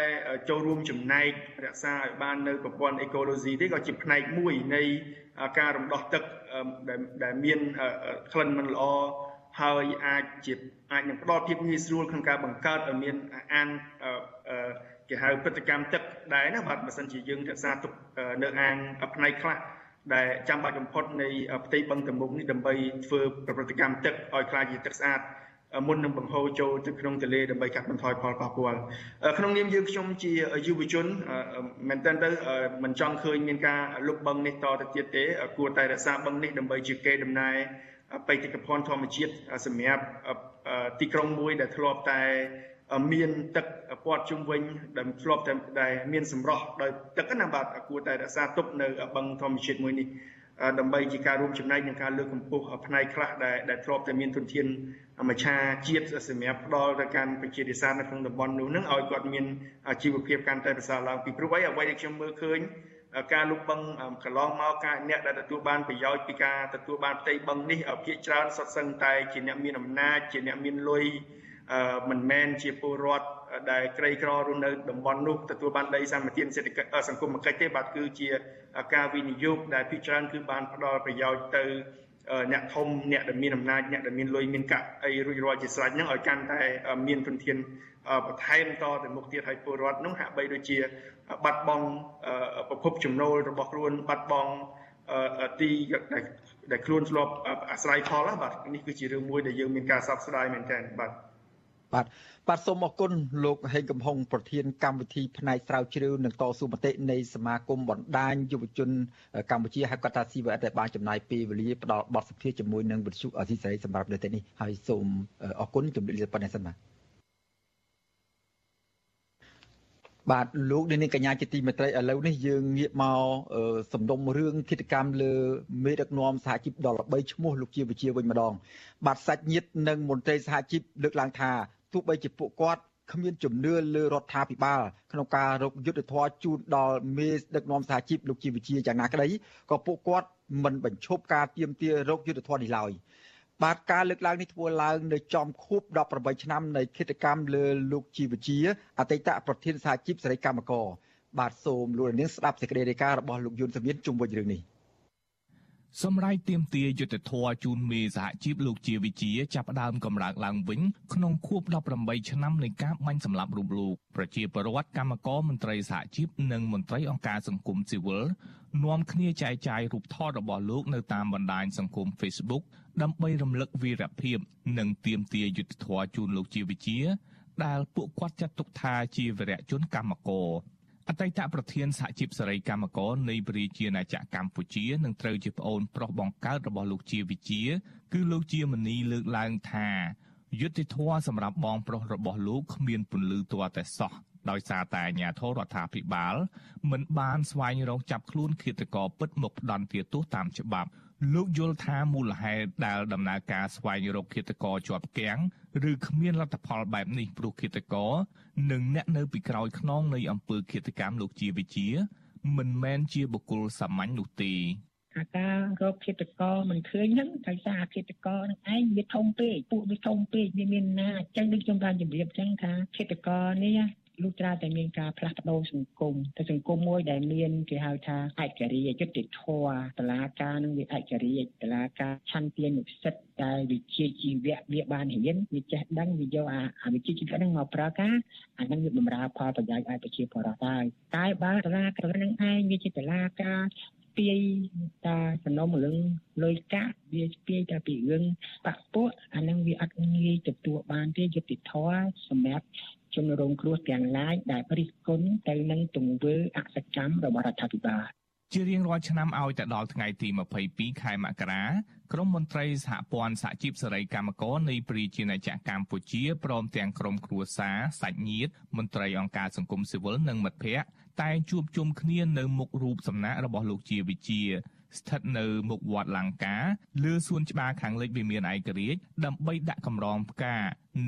ចូលរួមចំណែករក្សាឲ្យបាននៅប្រព័ន្ធអេកូឡូស៊ីទេក៏ជាផ្នែកមួយនៃការរំដោះទឹកដែលមានក្លិនមិនល្អហើយអាចជាអាចនឹងផ្ដល់ភាពងាយស្រួលក្នុងការបង្កើតឲ្យមានអានគេហៅព្រឹត្តិកម្មទឹកដែរណាបាទបើសិនជាយើងរក្សាទុកនៅអាងផ្នែកខ្លះដែលចាំបាច់បំផុតនៃផ្ទៃបឹងតមុកនេះដើម្បីធ្វើប្រតិកម្មទឹកឲ្យក្លាយជាទឹកស្អាត មុននឹងបង្ហូរចូលទៅក្នុងទន្លេដើម្បីកាត់បន្ថយផលប៉ះពាល់ក្នុងនាមយើងខ្ញុំជាយុវជនមែនតើទៅមិនចង់ឃើញមានការលុបបឹងនេះតទៅទៀតទេ គួរតែរក្សាបឹងនេះដើម្បីជាកេរដំណែរបេតិកភណ្ឌធម្មជាតិសម្រាប់ទីក្រុងមួយដែលធ្លាប់តែមានទឹកព័ទ្ធជុំវិញដែលធ្លាប់តែដែលមានសម្រស់ដោយទឹកណាបាទគួរតែរក្សាទុកនៅបឹងធម្មជាតិមួយនេះ ដើម្បីជាការរួមចំណែកក្នុងការលើកកម្ពស់ផ្នែកខ្លះដែលដែលធ្លាប់តែមានទុនធានមច្ឆាជាតិសម្រាប់ផ្ដល់ទៅកាន់ប្រជារាស្ត្រនៅក្នុងតំបន់នោះនឹងឲ្យគាត់មានជីវភាពកាន់តែប្រសើរឡើងពីព្រោះអីអ្វីដែលខ្ញុំមើលឃើញការលុបបឹងកន្លងមកការអ្នកដែលទទួលបានប្រយោជន៍ពីការទទួលបានផ្ទៃបឹងនេះភាគច្រើនសុទ្ធសឹងតែជាអ្នកមានអំណាចជាអ្នកមានលុយមិនមែនជាពលរដ្ឋ ដែលក្រីក្ររស់នៅតំបន់នោះទទួលបានដីសម្បត្តិសេដ្ឋកិច្ចសង្គមគិច្ចទេបាទគឺជាការវិនិយោគដែលភាគច្រើនគឺបានផ្ដល់ប្រយោជន៍ទៅអ្នកធំអ្នកដែលមានអំណាចអ្នកដែលមានលុយមានកាក់អីរួចរាល់ជាស្រេចហ្នឹងឲ្យកាន់តែមានទុនធានបន្ថែមតទៅមុខទៀតឲ្យពលរដ្ឋនោះហាក់បីដូចជាបាត់បង់ប្រភពចំណូលរបស់ខ្លួនបាត់បង់ទីដែលខ្លួនធ្លាប់អាស្រ័យផលបាទនេះគឺជារឿងមួយដែលយើងមានការសោកស្ដាយមែនទែនបាទបាទ បាទសូមអរគុណលោកហេងកំហុងប្រធានកម្មវិធីផ្នែកស្រាវជ្រាវនិងតស៊ូមតិនៃសមាគមបណ្ដាញយុវជនកម្ពុជាហៅកាត់ថា CVS ដែលបានចំណាយពេលវេលាផ្ដល់បទសម្ភាសន៍ជាមួយនឹងវិទ្យុអសីសេរីសម្រាប់នៅទីនេះហើយសូមអរគុណជម្រាបលាប៉ុណ្ណេះសិនបាទបាទលោកនាងកញ្ញាជាទីមេត្រីឥឡូវនេះយើងងាកមកសំដុំរឿងគិតកម្មលើមេដឹកនាំសហជីពដល់13ឈ្មោះលោកជាវិជាវិញម្ដង បាទសាច់ញាតិនិងមន្ត្រីសហជីពលើកឡើងថា ទោះបីជាពួកគាត់គ្មានជំនឿលើរដ្ឋាភិបាលក្នុងការរកយុទ្ធធរជូនដល់មេដឹកនាំសហជីពលោកជាវិជាយ៉ាងណាក្តីក៏ពួកគាត់មិនបញ្ឈប់ការទៀមទារកយុទ្ធធរនេះឡើយបាទការលើកឡើងនេះធ្វើឡើងនៅចំខួប18ឆ្នាំនៃគិតកម្មលើលោកជីវជាអតីតប្រធានសហជីពសេរីកម្មករបាទសូមលោកនាងស្ដាប់សេចក្តីរាយការណ៍របស់លោកយុនសមៀនជុំវិញរឿងនេះ សម្រាប់ទៀមទាយុទ្ធធរជូនមេសហជីពលោកជាវិជាចាប់ផ្ដើមកម្រើកឡើងវិញក្នុងខួប18ឆ្នាំនៃការបាញ់សម្លាប់រូបលោកប្រជាពលរដ្ឋកម្មករមន្ត្រីសហជីពនិងមន្ត្រីអង្គការសង្គមស៊ីវិលនាំគ្នាចែកចាយរូបថតរបស់លោកនៅតាមបណ្ដាញសង្គម Facebook ដើម្បីរំលឹកវីរភាព និងទៀមទាយុទ្ធធរជូនលោកជាវិជា ដែលពួកគាត់ចាត់ទុកថាជាវីរៈជនកម្មករ អតីតប្រធានសហជីពសេរីកម្មករនៃប្រជាណាចក្រកម្ពុជានឹងត្រូវជាប្អូនប្រុសបង្កើតរបស់លោកជាវិជា គឺលោកជាមនីលើកឡើងថាយុទ្ធធរសម្រាប់បងប្រុសរបស់លោកគ្មានពន្លឺទាល់តែសោះដោយសារតែអាជ្ញាធររដ្ឋាភិបាល មិនបានស្វែងរកចាប់ខ្លួនឃាតករពិតមកផ្ដន្ទាទោសតាមច្បាប់ លោកយល់ថាមូលហេតុដែលដំណើរការស្វែងរកឃាតករជាប់គាំងឬគ្មានលទ្ធផលបែបនេះព្រោះឃាតករនិងអ្នកនៅពីក្រោយខ្នងនៃអំពើឃាតកម្មលោកជាវិជាមិនមែនជាបុគ្គលសាមញ្ញនោះទេអាការរកឃាតករមិនឃើញហ្នឹងដោយសារឃាតករនឹងឯងវាធំពេកពួកវាធំពេកវាមានណាអញ្ចឹងដូចខ្ញុំបានជម្រាបអញ្ចឹងថាឃាតករនេះ លុះត្រាតែមានការផ្លាស់ប្ដូរសង្គមតែសង្គមមួយដែលមានគេហៅថាឯករាជ្យយុត្តិធម៌តឡាការនឹងវាឯករាជ្យតឡាការឆន្ទានុសិទ្ធិដែលវិជាជីវៈវាបានរៀនវាចេះដឹងវាយកអាវិជាជីវៈហ្នឹងមកប្រើការអាហ្នឹងវាបម្រើផលប្រយោជន៍ឲ្យប្រជាពលរដ្ឋហើយតែបើតឡាការនឹងឯងវាជាតឡាការពាយតាសំណុំរឿងលុយកាក់វាពាយតែពីរឿងបាក់ពួកអានឹងវាអត់ងាយទទួលបានទេយុតិធម៌សម្រាប់ ជនរងគ្រោះទាំងឡាយដែលរិះគន់ទៅនឹងទង្វើអសកម្មរបស់រដ្ឋាភិបាលជារៀងរាល់ឆ្នាំឲ្យទៅដល់ថ្ងៃទី22ខែមករាក្រមមន្ត្រីសហព័ន្ធសហជីពសេរីកម្មករនៃប្រជាណាចក្រកម្ពុជាព្រមទាំងក្រុមគ្រួសារសាច់ញាតិមន្ត្រីអង្គការសង្គមស៊ីវិលនិងមិត្តភ័ក្តិតែងជួបជុំគ្នានៅមុខរូបសំណាករបស់លោកជាវិជាស្ថិតនៅមុខវត្តលង្កាលើសួនច្បារខាងលិចវិមានឯករាជ្យដើម្បីដាក់កម្រងផ្កា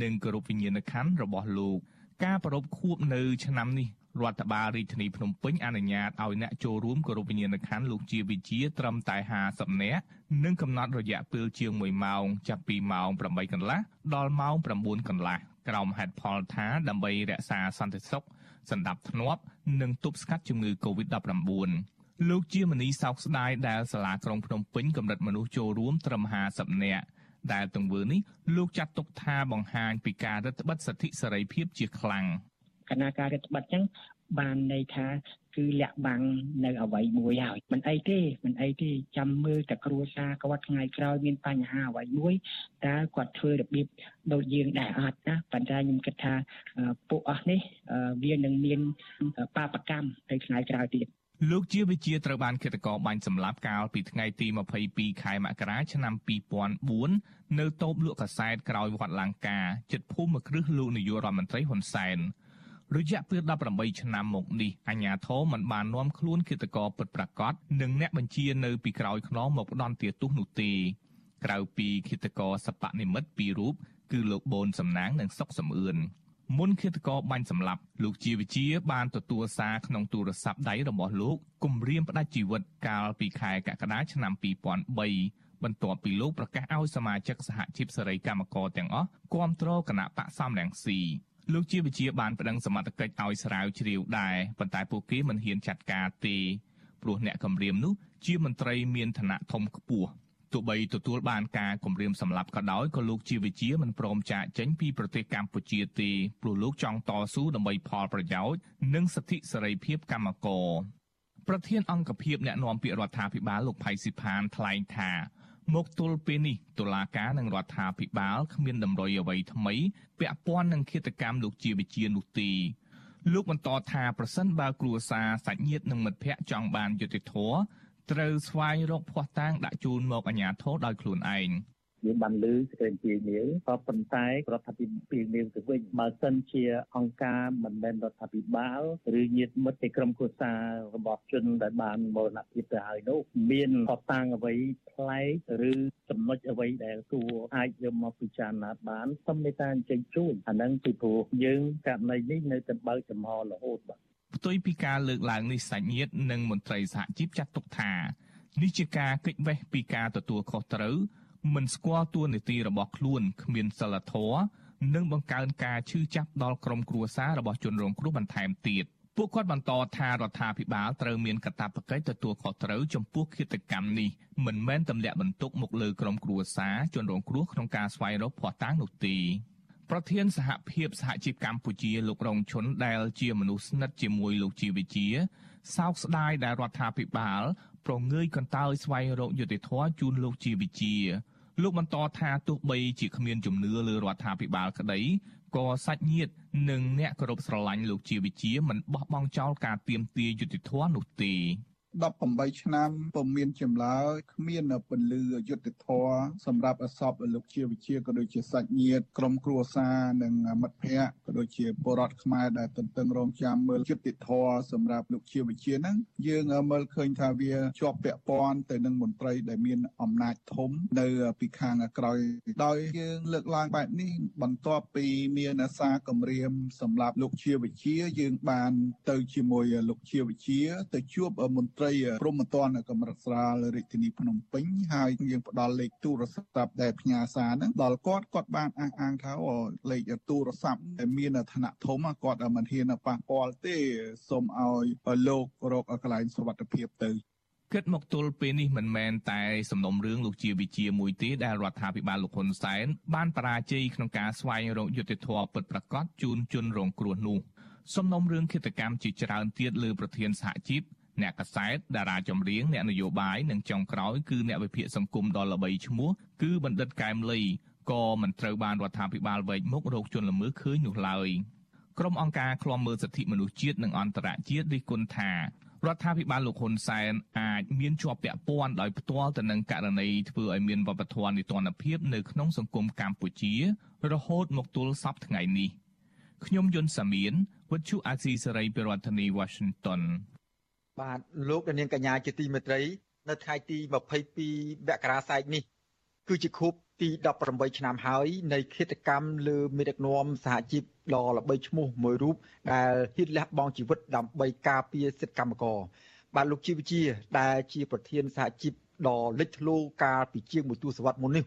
និងគោរពវិញ្ញាណក្ខន្ធរបស់លោក ការប្រពខួបនៅឆ្នាំនេះរដ្ឋបាលរាជធានីភ្នំពេញអនុញ្ញាតឲ្យអ្នកចូលរួមគោរពវិញ្ញាណក្ខន្ធលោកជាវិជាត្រឹមតែ50នាក់និងកំណត់រយៈពេលជាង1ម៉ោងចាប់ពីម៉ោង8កន្លះដល់ម៉ោង9កន្លះក្រោមហេតុផលថាដើម្បីរក្សាសន្តិសុខសណ្ដាប់ធ្នាប់និងទប់ស្កាត់ជំងឺ Covid-19 លោកជាមនីសោកស្ដាយដែលសាលាក្រុងភ្នំពេញកម្រិតមនុស្សចូលរួមត្រឹម50នាក់ ដែលទង្វើនេះលោកចាត់ទុកថាបង្ហាញពីការរឹតបន្តឹងសិទ្ធិសេរីភាពជាខ្លាំងគណៈការរដ្ឋបတ်ចឹងបានន័យថាគឺលាក់បាំងនៅអ្វីមួយហើយមិនអីទេមិនអីទេចាំមើលតែគ្រួសារគាត់ថ្ងៃក្រោយមានបញ្ហាអ្វីមួយតើគាត់ធ្វើរបៀបដូចយើងដែរអត់ណាប៉ុន្តែខ្ញុំគិតថាពួកអស់នេះវានឹងមានបាបកម្មទៅថ្ងៃក្រោយទៀត លោកជាវិជាត្រូវបានឃាតករបាញ់សម្លាប់កាលពីថ្ងៃទី22ខែមករាឆ្នាំ2004នៅតូបលក់កាសែតក្រោយវត្តលង្កាជិតភូមិគ្រឹះលោកនាយករដ្ឋមន្ត្រីហ៊ុនសែនរយៈពេល18ឆ្នាំមកនេះអាញាធមមិនបាននាំខ្លួនគិតកោពិតប្រាកដនិងអ្នកបញ្ជានៅពីក្រោយខ្នងមកផ្ដន់ទាទោសនោះទេក្រៅពីគិតកោសបនិមិត្តពីររូបគឺលោកបូនសំណាងនិងសុកសំអឿន មុនឃាតករបាញ់សម្លាប់លោកជាវិជាបានទទួលសារក្នុងទូរស័ព្ទដៃរបស់លោកគំរាមផ្ដាច់ជីវិតកាលពីខែកក្កដាឆ្នាំ2003បន្ទាប់ពីលោកប្រកាសឲ្យសមាជិកសហជីពសេរីកម្មករទាំងអស់គាំទ្រគណៈបកសំរងស៊ីលោកជាវិជាបានប្តឹងសមត្ថកិច្ចឲ្យស្រាវជ្រាវដែរប៉ុន្តែពួកគេមិនហ៊ានចាត់ការទេព្រោះអ្នកគម្រាមនោះជាមន្ត្រីមានឋានៈធំខ្ពស់ ទោះបីទទួលបានការគម្រាមសម្លាប់ក៏ដោយក៏លោកជាវិជាមិនព្រមចាកចេញពីប្រទេសកម្ពុជាទេព្រោះលោកចង់តស៊ូដើម្បីផលប្រយោជន៍និងសិទ្ធិសេរីភាពកម្មករប្រធានអង្គភិបអ្នកណែនាំពាក្យរដ្ឋាភិបាលលោកផៃស៊ីផានថ្លែងថាមកទល់ពេលនេះតុលាការនិងរដ្ឋាភិបាលគ្មានតម្រុយអ្វីថ្មី ពាក់ព័ន្ធនឹងឃាតកម្មលោកជាវិជានោះទេលោកបន្តថាប្រសិនបើគ្រួសារសាច់ញាតិនិងមិត្តភ័ក្តិចង់បានយុត្តិធម៌ ត្រូវស្វែងរកភ័ស្តុតាងដាក់ជូនមកអាជ្ញាធរដោយខ្លួនឯង។យើងបានលើសេចក្តីជានាវក៏ប៉ុន្តែរដ្ឋាភិបាលនាវទៅវិញបើសិនជាអង្គការមិនមែនរដ្ឋាភិបាលឬញាតិមិត្តនៃក្រុមគ្រួសាររបស់ជនដែលបានមរណភាពទៅហើយនោះមានផតតាំងអ្វីប្លែកឬចំណុចអ្វីដែលគួរអាចយកមកពិចារណាបានសូមមេត្តាអញ្ជើញជួយអានឹងពីព្រោះយើងករណីនេះនៅតែបើកចំហរហូតបាទ ផ្ទុយពីការលើកឡើងនេះសាច់ញាតិនិងមន្ត្រីសហជីពចាត់ទុកថានេះជាការគេចវេះពីការទទួលខុសត្រូវមិនស្គាល់តួនាទីរបស់ខ្លួនគ្មានសិលធម៌និងបង្កើនការឈឺចាប់ដល់ក្រុមគ្រួសាររបស់ជនរងគ្រោះបន្ថែមទៀតពួកគាត់បន្តថារដ្ឋាភិបាលត្រូវមានកាតព្វកិច្ចទទួលខុសត្រូវចំពោះឃាតកម្មនេះមិនមែនទម្លាក់បន្ទុកមកលើក្រុមគ្រួសារជនរងគ្រោះក្នុងការស្វែងរកភស្តុតាងនោះទេ ប្រធានសហភាពសហជីពកម្ពុជាលោករងឈុនដែលជាមនុស្សស្និទ្ធជាមួយលោកជីវិជាសោកស្ដាយដែលរដ្ឋាភិបាល ប្រងើយកន្តើយស្វែងរកយុត្តិធម៌ជូនលោកជីវិជាលោកបន្តថាទោះបីជាគ្មានជំនឿលើរដ្ឋាភិបាលក្តីក៏សាច់ញាតិនិងអ្នកគោរពស្រឡាញ់លោកជាវិជាមិនបោះបង់ចោលការទៀមទាយុតិធធននោះទេ 18ឆ្នាំពុំមានចម្លើយគ្មានពន្លឺយុទ្ធធរសម្រាប់អសពលោកជាវិជាក៏ដូចជាសាច់ញាតិក្រុមគ្រួសារនិងមិត្តភ័ក្តិក៏ដូចជាពលរដ្ឋខ្មែរដែលទន្ទឹងរង់ចាំមើលយុទ្ធធរសម្រាប់លោកជាវិជាហ្នឹងយើងមើលឃើញថាវាជាប់ពាក់ព័ន្ធទៅនឹងមន្ត្រីដែលមានអំណាចធំនៅពីខាងក្រោយដោយយើងលើកឡើងបែបនេះបន្ទាប់ពីមានអាសាគម្រាមសម្រាប់លោកជាវិជាយើងបានទៅជាមួយលោកជាវិជាទៅជួបមន្ត្រីត្រីព្រមត្តនកម្រិតស្រាលរាជធានីភ្នំពេញហើយយើងផ្ដល់លេខទូរស័ព្ទដែលផ្ញើសារហ្នឹងដល់គាត់គាត់បានអះអាងថាលេខទូរស័ព្ទដែលមានឋានៈធំគាត់មិនហ៊ានប៉ះពាល់ទេសូមឲ្យលោករកកន្លែងសុវត្ថិភាពទៅគិតមកទល់ពេលនេះមិនមែនតែសំណុំរឿងលោកជាវិជាមួយទេដែលរដ្ឋាភិបាលលោកហ៊ុនសែនបានបរាជ័យក្នុងការស្វែងរកយុត្តិធម៌ពិតប្រាកដជូនជនរងគ្រោះនោះសំណុំរឿងឃាតកម្មជាច្រើនទៀតលើប្រធានសហជីព អ្នកកសែតតារាចម្រៀងអ្នកនយោបាយនិងចុងក្រោយគឺអ្នកវិភាគសង្គមដ៏ល្បីឈ្មោះគឺបណ្ឌិតកែមលីក៏មិនត្រូវបានរដ្ឋាភិបាលវែកមុខរកជនល្មើសឃើញនោះឡើយក្រុមអង្គការឃ្លាំមើលសិទ្ធិមនុស្សជាតិនិងអន្តរជាតិរិះគន់ថារដ្ឋាភិបាលលោកហ៊ុនសែនអាចមានជាប់ពាក់ព័ន្ធដោយផ្ទាល់ទៅនឹងករណីធ្វើឲ្យមានវប្បធម៌នីតិរដ្ឋភាពនៅក្នុងសង្គមកម្ពុជា រហូតមកទល់សពថ្ងៃនេះខ្ញុំយុនសាមៀនវិទ្យុអាស៊ីសេរីពីរដ្ឋធានី Washington បាទលោកនាងកញ្ញាជាទីមេត្រី នៅថ្ងៃទី22មករាស្អែកនេះ គឺជាខួបទី18ឆ្នាំហើយនៃគិតកម្មលើមេដឹកនាំសហជីពដ៏ល្បីឈ្មោះមួយរូបដែលហ៊ានលះបង់ជីវិតដើម្បីការពារសិទ្ធិកម្មករបាទលោកជីវជាដែលជាប្រធានសហជីពដ៏លេចធ្លោកាលពីជាងមួយទសវត្សរ៍មុននេះ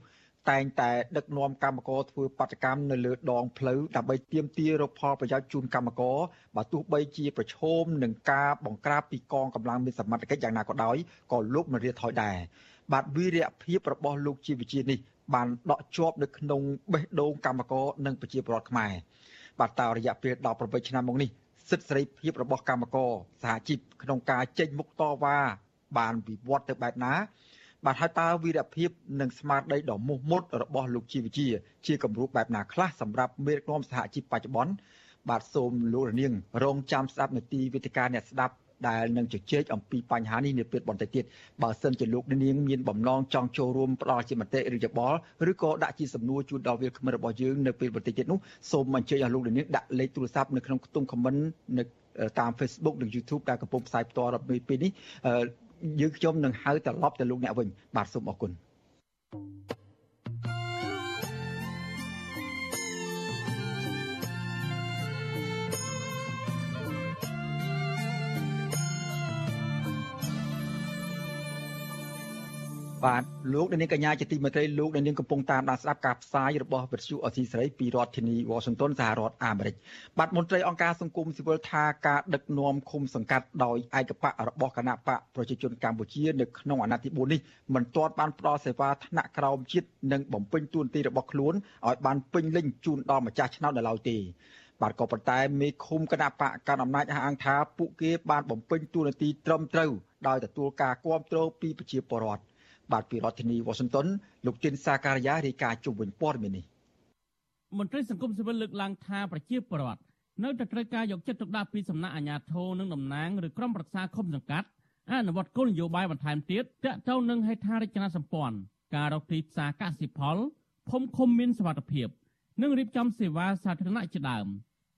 តែងតែដឹកនាំកម្មករធ្វើបដកម្មនៅលើដងផ្លូវដើម្បីទាមទាររកផលប្រយោជន៍ជូនកម្មករបើទោះបីជាប្រឈមនឹងការបង្ក្រាបពីកងកម្លាំងមានសមត្ថកិច្ចយ៉ាងណាក៏ដោយក៏លោកមិនរៀថយដែរបាទវីរៈភាពរបស់លោកជីវជានេះបានដកជាប់នៅក្នុងបេះដូងកម្មករនិងប្រជាពលរដ្ឋខ្មែរបាទតរយៈពេល18ឆ្នាំមកនេះសិទ្ធិសេរីភាពរបស់កម្មករសហជីពក្នុងការចេញមុខតវ៉ាបានវិវត្តទៅបែបណា បាទហើយតើវីរភាពនិងស្មារតីដ៏មោះមុតរបស់លោកជីវជា ជាគំរូបែបណាខ្លះសម្រាប់មេដឹកនាំសហជីពបច្ចុប្បន្នបាទសូមលោករនាង រងចាំស្ដាប់នាទីវិទ្យការអ្នកស្ដាប់ដែលនឹងជជែកអំពីបញ្ហានេះនាពេលបន្តិចទៀតបើសិនជាលោកនាងមានបំណងចង់ចូលរួមផ្ដល់ជាមតិឬយោបល់ឬក៏ដាក់ជាសំណួរជូនដល់វាគ្មិនរបស់យើងនៅពេលបន្តិចទៀតនោះសូមអញ្ជើញឲ្យលោកនាងដាក់លេខទូរស័ព្ទនៅក្នុងខ្ទង់ comment នៅតាម Facebook និង YouTube ដែលកំពុងផ្សាយផ្ទាល់នៅពេលនេះ យើងខ្ញុំនឹងហៅត្រឡប់ទៅលោកអ្នកវិញបាទសូមអរគុណ thank you បាទលោកនាងកញ្ញាជាទីមេត្រីលោកនាងកំពុងតាមដានស្ដាប់ការផ្សាយរបស់វិទ្យុអសីសេរីពីរដ្ឋធានី Washington សហរដ្ឋអាមេរិកបាទមន្ត្រីអង្គការសង្គមស៊ីវិលថាការដឹកនាំឃុំសង្កាត់ដោយឯកបៈរបស់គណៈបកប្រជាជនកម្ពុជានៅក្នុងអាណត្តិទី4នេះមិនទាន់បានផ្ដល់សេវាថ្នាក់ក្រោមជាតិនិងបំពេញតួនាទីរបស់ខ្លួនឲ្យបានពេញលេញជូនដល់ម្ចាស់ឆ្នោតនៅឡើយទេបាទក៏ប៉ុន្តែមេឃុំគណៈបកកណ្ដាលអំណាចអះអាងថាពួកគេបានបំពេញតួនាទីត្រឹមត្រូវដោយទទួលការគ្រប់គ្រងពីប្រជាពលរដ្ឋ បាទពីរដ្ឋធានីវ៉ាស៊ីនតោនលោកទីនសាការីយ៉ារាយការណ៍ជុំវិញព័ត៌មាននេះមន្ត្រីសង្គមស៊ីវិលលើកឡើងថាប្រជាពលរដ្ឋនៅតែត្រូវការយកចិត្តទុកដាក់ពីសំណាក់អាជ្ញាធរនិងតំណាងឬក្រុមប្រឹក្សាឃុំសង្កាត់អនុវត្តគោលនយោបាយបន្ថែមទៀតទាក់ទងនឹងហេដ្ឋារចនាសម្ព័ន្ធការរកទីផ្សារកសិផលភូមិឃុំមានសុវត្ថិភាព និងរៀបចំសេវាសាធារណៈជាដើម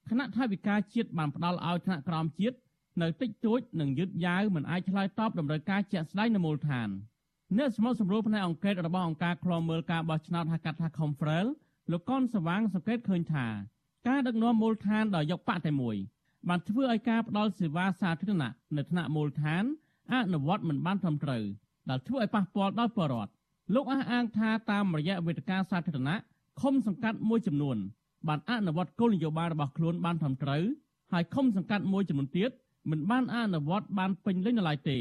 គណៈថាវិការជាតិបានផ្ដល់ឲ្យថ្នាក់ក្រោមជាតិនៅតិចតួចនិងយឺតយ៉ាវមិនអាចឆ្លើយតបតម្រូវការជាក់ស្ដែងនៅមូលដ្ឋាន។ អ្នកស្មោះសម្រួលផ្នែកអង្កេតរបស់អង្គការឃ្លាំមើលការបោះឆ្នោតហៅកាត់ថា Confrel លោកកនសវាងសង្កេតឃើញថាការដឹកនាំមូលដ្ឋានដោយយកបកតែមួយបានធ្វើឲ្យការផ្ដល់សេវាសាធារណៈនៅថ្នាក់មូលដ្ឋានអនុវត្តមិនបានត្រឹមត្រូវដែលធ្វើឲ្យប៉ះពាល់ដល់ប្រជាពលរដ្ឋលោកអះអាងថាតាមរយៈវេទិកាសាធារណៈឃុំសង្កាត់មួយចំនួនបានអនុវត្តគោលនយោបាយរបស់ខ្លួនបានត្រឹមត្រូវហើយឃុំសង្កាត់មួយចំនួនទៀតមិនបានអនុវត្តបានពេញលេញនៅឡើយទេ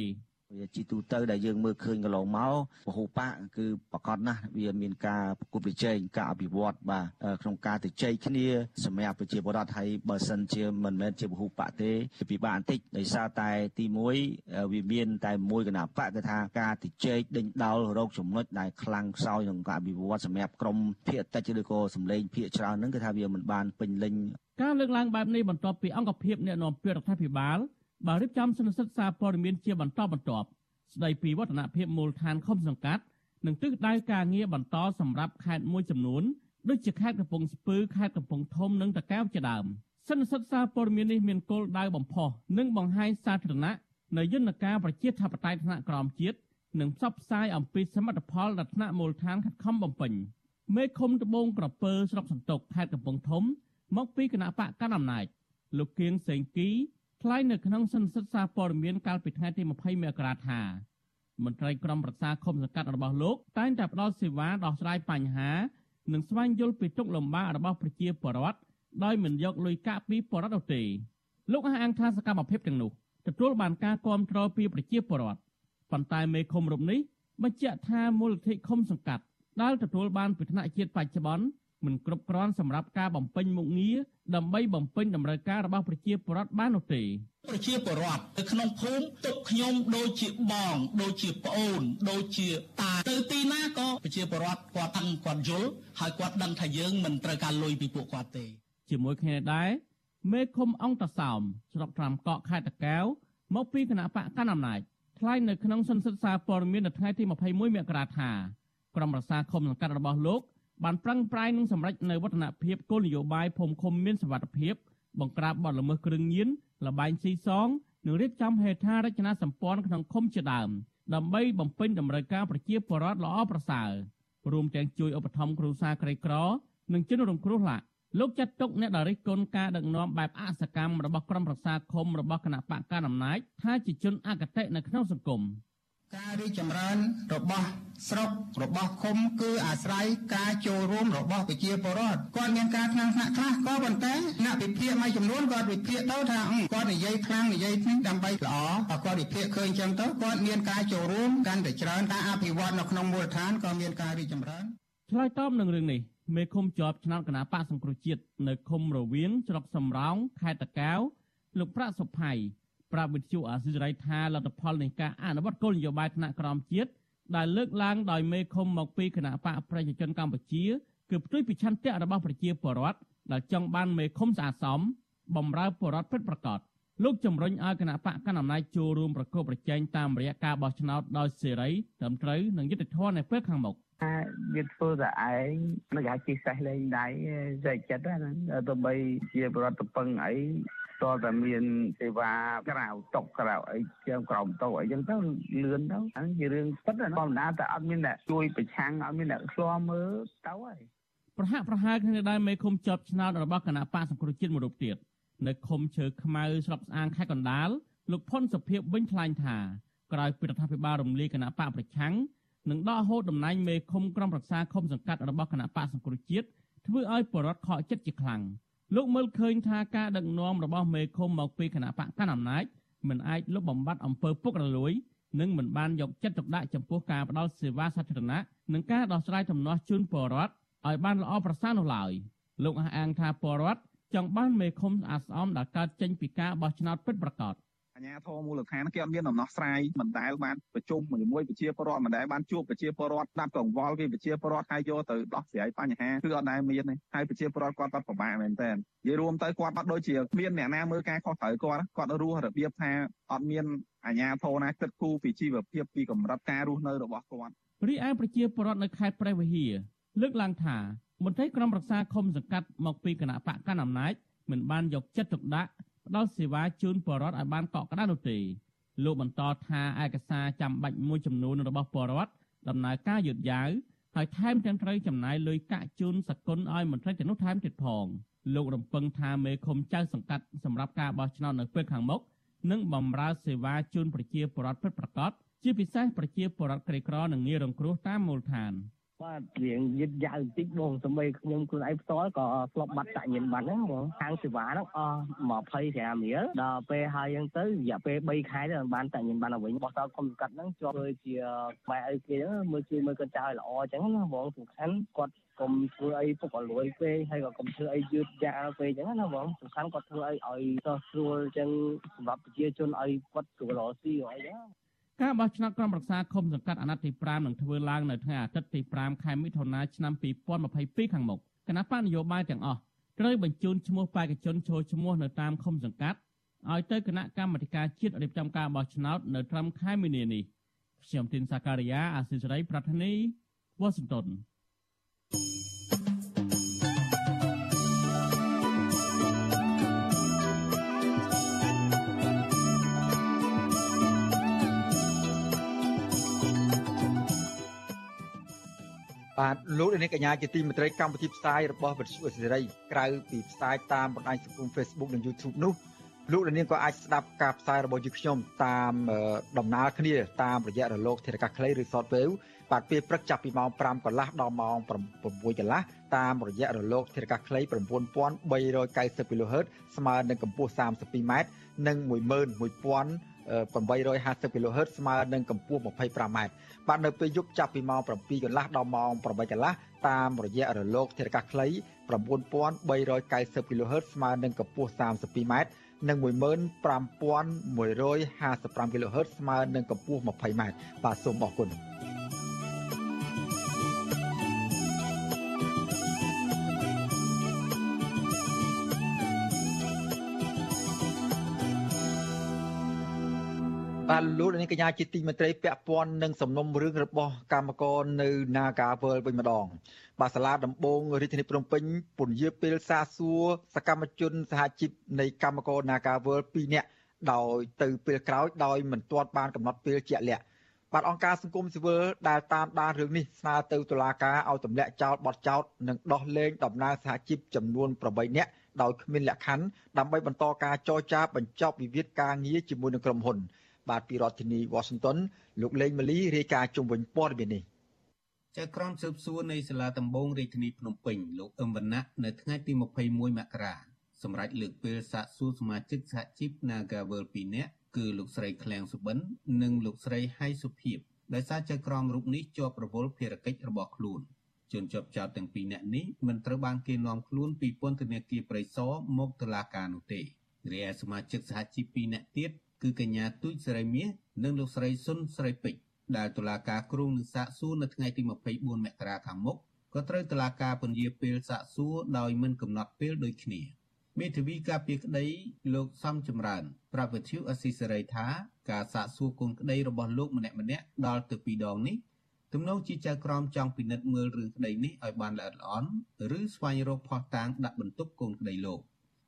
វាជីទូទៅដែលយើងមើលឃើញកន្លងមកពហុបកគឺប្រកាសណាស់វាមានការប្រគល់ប្រជែងការអភិវឌ្ឍបាទក្នុងការទៅជ័យគ្នាសម្រាប់ប្រជាពលរដ្ឋហើយបើសិនជាមិនមែនជាពហុបកទេពិបាកបន្តិចដោយសារតែទី1វាមានតែមួយគណៈបកគឺថាការទៅជែកដេញដោលរោគចំណុចដែលខ្លាំងខ្សោយក្នុងការអភិវឌ្ឍសម្រាប់ក្រមភាគតិចឬក៏សម្លេងភាគច្រើនហ្នឹងគឺថាវាមិនបានពេញលេញការលើកឡើងបែបនេះបន្ទាប់ពីអង្គភាពអ្នកនាំពាក្យរដ្ឋាភិបាល បានរៀបចំសន្និសីទសារព័ត៌មានជាបន្តបន្ទាប់ស្ដីពីវឌ្ឍនភាពមូលដ្ឋានឃុំសង្កាត់និងទិសដៅការងារបន្តសម្រាប់ខេត្តមួយចំនួនដូចជាខេត្តកំពង់ស្ពឺខេត្តកំពង់ធំនិងតាកែវជាដើមសន្និសីទសារព័ត៌មាននេះមានគោលដៅបំផុសនិងបង្ហាញសាធារណៈនៅយន្តការប្រជាធិបតេយ្យថ្នាក់ក្រោមជាតិនិងផ្សព្វផ្សាយអំពីសមិទ្ធផលដល់ថ្នាក់មូលដ្ឋានខិតខំបំពេញមេឃុំត្បូងក្រពើស្រុកសន្ទុកខេត្តកំពង់ធំមកពីគណៈបកកណ្ដាលអំណាចលោកគៀងសេងគី ថ្លែងនៅក្នុងសន្និសីទសារព័ត៌មានកាលពីថ្ងៃទី20មករាថាមន្ត្រីក្រុមប្រឹក្សាឃុំសង្កាត់របស់លោកតែងតែផ្ដល់សេវាដោះស្រាយបញ្ហានិងស្វែងយល់ពីទុក្ខលំបាករបស់ប្រជាពលរដ្ឋដោយមិនយកលុយកាក់ពីពលរដ្ឋនោះទេលោកអះអាងថាសកម្មភាពទាំងនោះទទួលបានការគាំទ្រពីប្រជាពលរដ្ឋប៉ុន្តែមេឃុំរូបនេះបញ្ជាក់ថាមូលនិធិឃុំសង្កាត់ដែលទទួលបានពីថ្នាក់ជាតិបច្ចុប្បន្ន មិនគ្រប់គ្រាន់សម្រាប់ការបំពេញមុខងារដើម្បីបំពេញតម្រូវការរបស់ប្រជាពលរដ្ឋបាននោះទេប្រជាពលរដ្ឋនៅក្នុងភូមិទុកខ្ញុំដូចជាបងដូចជាប្អូនដូចជាតាទៅទីណាក៏ប្រជាពលរដ្ឋគាត់ដឹងគាត់យល់ហើយគាត់ដឹងថាយើងមិនត្រូវការលុយពីពួកគាត់ទេ ជាមួយគ្នាដែរមេឃុំអង្គតសោមស្រុកត្រាំកក់ខេត្តតាកែវមកពីគណៈបកកណ្ដាលអំណាចថ្លែងនៅក្នុងសន្និសីទសារព័ត៌មាននៅថ្ងៃទី21មករាថាក្រុមប្រឹក្សាឃុំសង្កាត់របស់លោក បានប្រឹងប្រែងនឹងសម្រេចនៅវឌ្ឍនភាពគោលនយោបាយភូមិឃុំមានសវត្ថភាពបង្ក្រាបបទល្មើសគ្រឿងញៀនលបែងស៊ីសងនិងរៀបចំហេដ្ឋារចនាសម្ព័ន្ធក្នុងឃុំជាដើមដើម្បីបំពេញតម្រូវការប្រជាពលរដ្ឋល្អប្រសើររួមទាំងជួយឧបត្ថម្ភគ្រួសារក្រីក្រ និងជនរងគ្រោះថ្នាក់លោកចាត់ទុកអ្នកដរិះគន់ការដឹកនាំបែបអសកម្មរបស់ក្រុមប្រឹក្សាឃុំរបស់គណៈបកកណ្ដាលអំណាចថាជាជនអកតេនៅក្នុងសង្គម ការរីកចម្រើនរបស់ស្រុករបស់ឃុំគឺអាស្រ័យការចូលរួមរបស់ប្រជាពលរដ្ឋគាត់មានការខ្លាំងថ្នាក់ខ្លះក៏ប៉ុន្តែអ្នកវិភាគមួយចំនួនគាត់វិភាគទៅថាគាត់និយាយខ្លាំងនិយាយនេះដើម្បីល្អបើគាត់វិភាគឃើញចឹងទៅគាត់មានការចូលរួមកាន់តែច្រើនការអភិវឌ្ឍនៅក្នុងមូលដ្ឋានក៏មានការរីកចម្រើនឆ្លើយតបនឹងរឿងនេះមេឃុំជាប់ឆ្នោតគណៈបកសង្គ្រោះជាតិនៅឃុំរវៀងស្រុកសំរោងខេត្តតាកែវលោកប្រាក់សុផៃ ប្រាប់វិទ្យុអាស៊ីសេរីថាលទ្ធផលនៃការអនុវត្តគោលនយោបាយថ្នាក់ក្រោមជាតិដែលលើកឡើងដោយមេឃុំមកពីគណៈបកប្រជាជនកម្ពុជាគឺផ្ទុយពីឆន្ទៈរបស់ប្រជាពលរដ្ឋដែលចង់បានមេឃុំស្អាតសមបំរើពលរដ្ឋពិតប្រាកដលោកជំរុញឲ្យគណៈបកកណ្ដាលអំណាចចូលរួមប្រកបប្រជែងតាមរយៈការបោះឆ្នោតដោយសេរីត្រឹមត្រូវនិងយុត្តិធម៌នៅពេលខាងមុខថាវាធ្វើតែឯងនឹងគេជិះសេះលេងដៃសេចចិត្តហ្នឹងទៅបីជាប្រវត្តិពឹងអី តើតែមានសេវាក្រៅតុកក្រៅអីជាងក្រោមតុអីចឹងទៅលឿនទៅហ្នឹងជារឿងពិតណាធម្មតាតែអត់មានអ្នកជួយប្រឆាំងអត់មានអ្នកខ្លាមើលទៅហើយប្រហាក់ប្រហែលគ្នាដែរមេឃុំជាប់ឆ្នោតរបស់គណៈបកសង្គ្រោះជាតិមួយរូបទៀតនៅឃុំឈើខ្មៅស្រុកស្អាងខេត្តកណ្ដាលលោកផុនសុភាពវិញថ្លែងថាក្រោយពីរដ្ឋាភិបាលរំលាយគណៈបកប្រឆាំងនិងដកហូតតំណែងមេឃុំក្រុមប្រឹក្សាឃុំសង្កាត់របស់គណៈបកសង្គ្រោះជាតិធ្វើឲ្យបរដ្ឋខកចិត្តជាខ្លាំង លោកមើលឃើញថាការដឹកនាំរបស់មេឃុំមកពីគណៈបកកណ្ដាលអំណាចមិនអាចលុបបំបាត់អំពើពុករលួយនិងមិនបានយកចិត្តទុកដាក់ចំពោះការផ្តល់សេវាសាធារណៈនិងការដោះស្រាយទំនាស់ជូនពលរដ្ឋឲ្យបានល្អប្រសើរនោះឡើយលោកអះអាងថាពលរដ្ឋចង់បានមេឃុំស្អាតស្អំដែលកើតចេញពីការបោះឆ្នោតពិតប្រាកដ អាជ្ញាធរមូលដ្ឋានគេអត់មានដំណោះស្រាយមិនដែលបានប្រជុំជាមួយប្រជាពលរដ្ឋមិនដែលបានជួបប្រជាពលរដ្ឋស្ដាប់កង្វល់ពីប្រជាពលរដ្ឋហើយយកទៅដោះស្រាយបញ្ហាគឺអត់ដែលមានទេហើយប្រជាពលរដ្ឋគាត់គាត់ពិបាកមែនតើនិយាយរួមទៅគាត់អត់ដូចជាមានអ្នកណាមើលការខុសត្រូវគាត់គាត់រស់របៀបថាអត់មានអាជ្ញាធរណាគិតគូរពីជីវភាពពីកម្រិតការរស់នៅរបស់គាត់រីឯប្រជាពលរដ្ឋនៅខេត្តព្រះវិហារលើកឡើងថាមន្ត្រីក្រុមរក្សាឃុំសង្កាត់មកពីគណៈបកកណ្ដាលអំណាចមិនបានយកចិត្តទុកដាក់ ផ្ដល់សេវាជូនពលរដ្ឋឲ្យបានកក់ក្ដៅនោះទេលោកបន្តថាឯកសារចាំបាច់មួយចំនួនរបស់ពលរដ្ឋដំណើរការយឺតយ៉ាវហើយថែមទាំងត្រូវចំណាយលុយកាក់ជូនសកុនឲ្យមន្ត្រីទាំងនោះថែមទៀតផងលោករំពឹងថាមេឃុំចៅសង្កាត់សម្រាប់ការបោះឆ្នោតនៅពេលខាងមុខនឹងបម្រើសេវាជូនប្រជាពលរដ្ឋពិតប្រាកដជាពិសេសប្រជាពលរដ្ឋក្រីក្រនិងងាយរងគ្រោះតាមមូលដ្ឋាន។ បាទរៀងយឺតយ៉ាវបន្តិចបងសម្បីខ្ញុំខ្លួនឯងផ្ទាល់ក៏ធ្លាប់បាត់តាក់ញ៉ាំបាត់ហ្នឹងបងខាងសេវាហ្នឹងអស់25រៀលដល់ពេលហើយហ្នឹងទៅរយៈពេល3ខែទៅបានតាក់ញ៉ាំបានវិញបោះតល់គុំសង្កាត់ហ្នឹងជាប់ធ្វើជាម៉ែអីគេហ្នឹងមើលជួយមើលគាត់ចៅឲ្យល្អអញ្ចឹងណាបងសំខាន់គាត់កុំធ្វើអីពុកអលួយពេកហើយក៏កុំធ្វើអីយឺតយ៉ាវពេកអញ្ចឹងណាបងសំខាន់គាត់ធ្វើអីឲ្យតោះស្រួលអញ្ចឹងសម្រាប់ប្រជាជនឲ្យគាត់ស្រួលរកស៊ីអីហ្នឹង ការបោះឆ្នោតក្រុមប្រឹក្សាឃុំសង្កាត់អាណត្តិទី5នឹងធ្វើឡើងនៅថ្ងៃអាទិត្យទី5ខែមិថុនាឆ្នាំ2022ខាងមុខគណៈបកនយោបាយទាំងអស់ត្រូវបញ្ជូនឈ្មោះបេក្ខជនចូលឈ្មោះនៅតាមឃុំសង្កាត់ឲ្យទៅគណៈកម្មាធិការជាតិរៀបចំការបោះឆ្នោតនៅត្រឹមខែមីនានេះខ្ញុំទីនសាការីយ៉ាអាស៊ីសេរីប្រធានីវ៉ាស៊ីនតោន បាទលោកនាងកញ្ញាជាទីមេត្រីកម្មវិធីផ្សាយរបស់វិទ្យុសេរីក្រៅពីផ្សាយតាមបណ្ដាញសង្គម Facebook និង YouTube នោះលោកនាងក៏អាចស្ដាប់ការផ្សាយរបស់យើងខ្ញុំតាមដំណើរគ្នាតាមរយៈរលកធារកាសខ្លីឬ Shortwave បាទពេលព្រឹកចាប់ពីម៉ោង5កន្លះដល់ម៉ោង6កន្លះតាមរយៈរលកធារកាសខ្លី9390 kHz ស្មើនឹងកម្ពស់ 32m និង 11850 kHz ស្មើនឹងកម្ពស់ 25m បាទនៅពេលយប់ចាប់ពីម៉ោង7កន្លះដល់ម៉ោង8កន្លះតាមរយៈរលកធារកាសខ្លី9390 kHz ស្មើនឹងកម្ពស់ 32m និង15155 kHz ស្មើនឹងកម្ពស់ 20m បាទសូមអរគុណ បាទលោកនាងកញ្ញាជាទីមេត្រីពាក់ព័ន្ធនឹងសំណុំរឿងរបស់កម្មករនៅ Nagawal វិញម្ដង បាទសាលាដំបងរាជធានីភ្នំពេញពន្យាពេលសាសួរសកម្មជនសហជីពនៃកម្មករ Nagawal 2នាក់ដោយទៅពេលក្រោយដោយមិនទាន់បានកំណត់ពេលជាក់លាក់បាទអង្គការសង្គមស៊ីវិលដែលតាមដានរឿងនេះស្នើទៅតុលាការឲ្យទម្លាក់ចោលបទចោទនិងដោះលែងតំណាងសហជីពចំនួន8នាក់ដោយគ្មានលក្ខខណ្ឌដើម្បីបន្តការចរចាបញ្ចប់វិវាទការងារជាមួយនឹងក្រុមហ៊ុន បាទពីរដ្ឋធានី Washington លោកលេងម៉ាលីរាយការណ៍ជុំវិញព័ត៌មាននេះចៅក្រមស៊ើបសួរនៃសាលាដំបងរាជធានីភ្នំពេញលោកអឹមវណ្ណៈនៅថ្ងៃទី21មករាសម្រាប់លើកពេលសាកសួរសមាជិកសហជីព Nagavel 2នាក់គឺលោកស្រីឃ្លាំងសុបិន និងលោកស្រីហៃសុភីបដោយសារចៅក្រមរូបនេះជាប់រវល់ភារកិច្ចរបស់ខ្លួនជនជាប់ចោតទាំងពីរនាក់នេះមិនត្រូវបានគេនាំខ្លួនពីពន្ធនាគារព្រៃសរមកតុលាការនោះទេរីឯសមាជិកសហជីព2នាក់ទៀត គឺកញ្ញាទូចសេរីមាសនិងលោកស្រីសុនស្រីពេជ្រដែលតុលាការគ្រងនឹងសាកសួរនៅថ្ងៃទី24មករាខាងមុខក៏ត្រូវតុលាការពន្យាពេលសាកសួរដោយមិនកំណត់ពេលដូចគ្នាមេធាវីការពារក្តីលោកសំចម្រើនប្រាប់វិទ្យុអស៊ីសេរីថាការសាកសួរគុណក្តីរបស់លោកម្នាក់ម្នាក់ដល់ទៅពីរដងនេះទំនងជាចៅក្រមចង់ពិនិត្យមើលរឿងក្តីនេះឲ្យបានល្អិតល្អន់ឬស្វែងរកផុសតាងដាក់បន្ទុកកូនក្តីលោក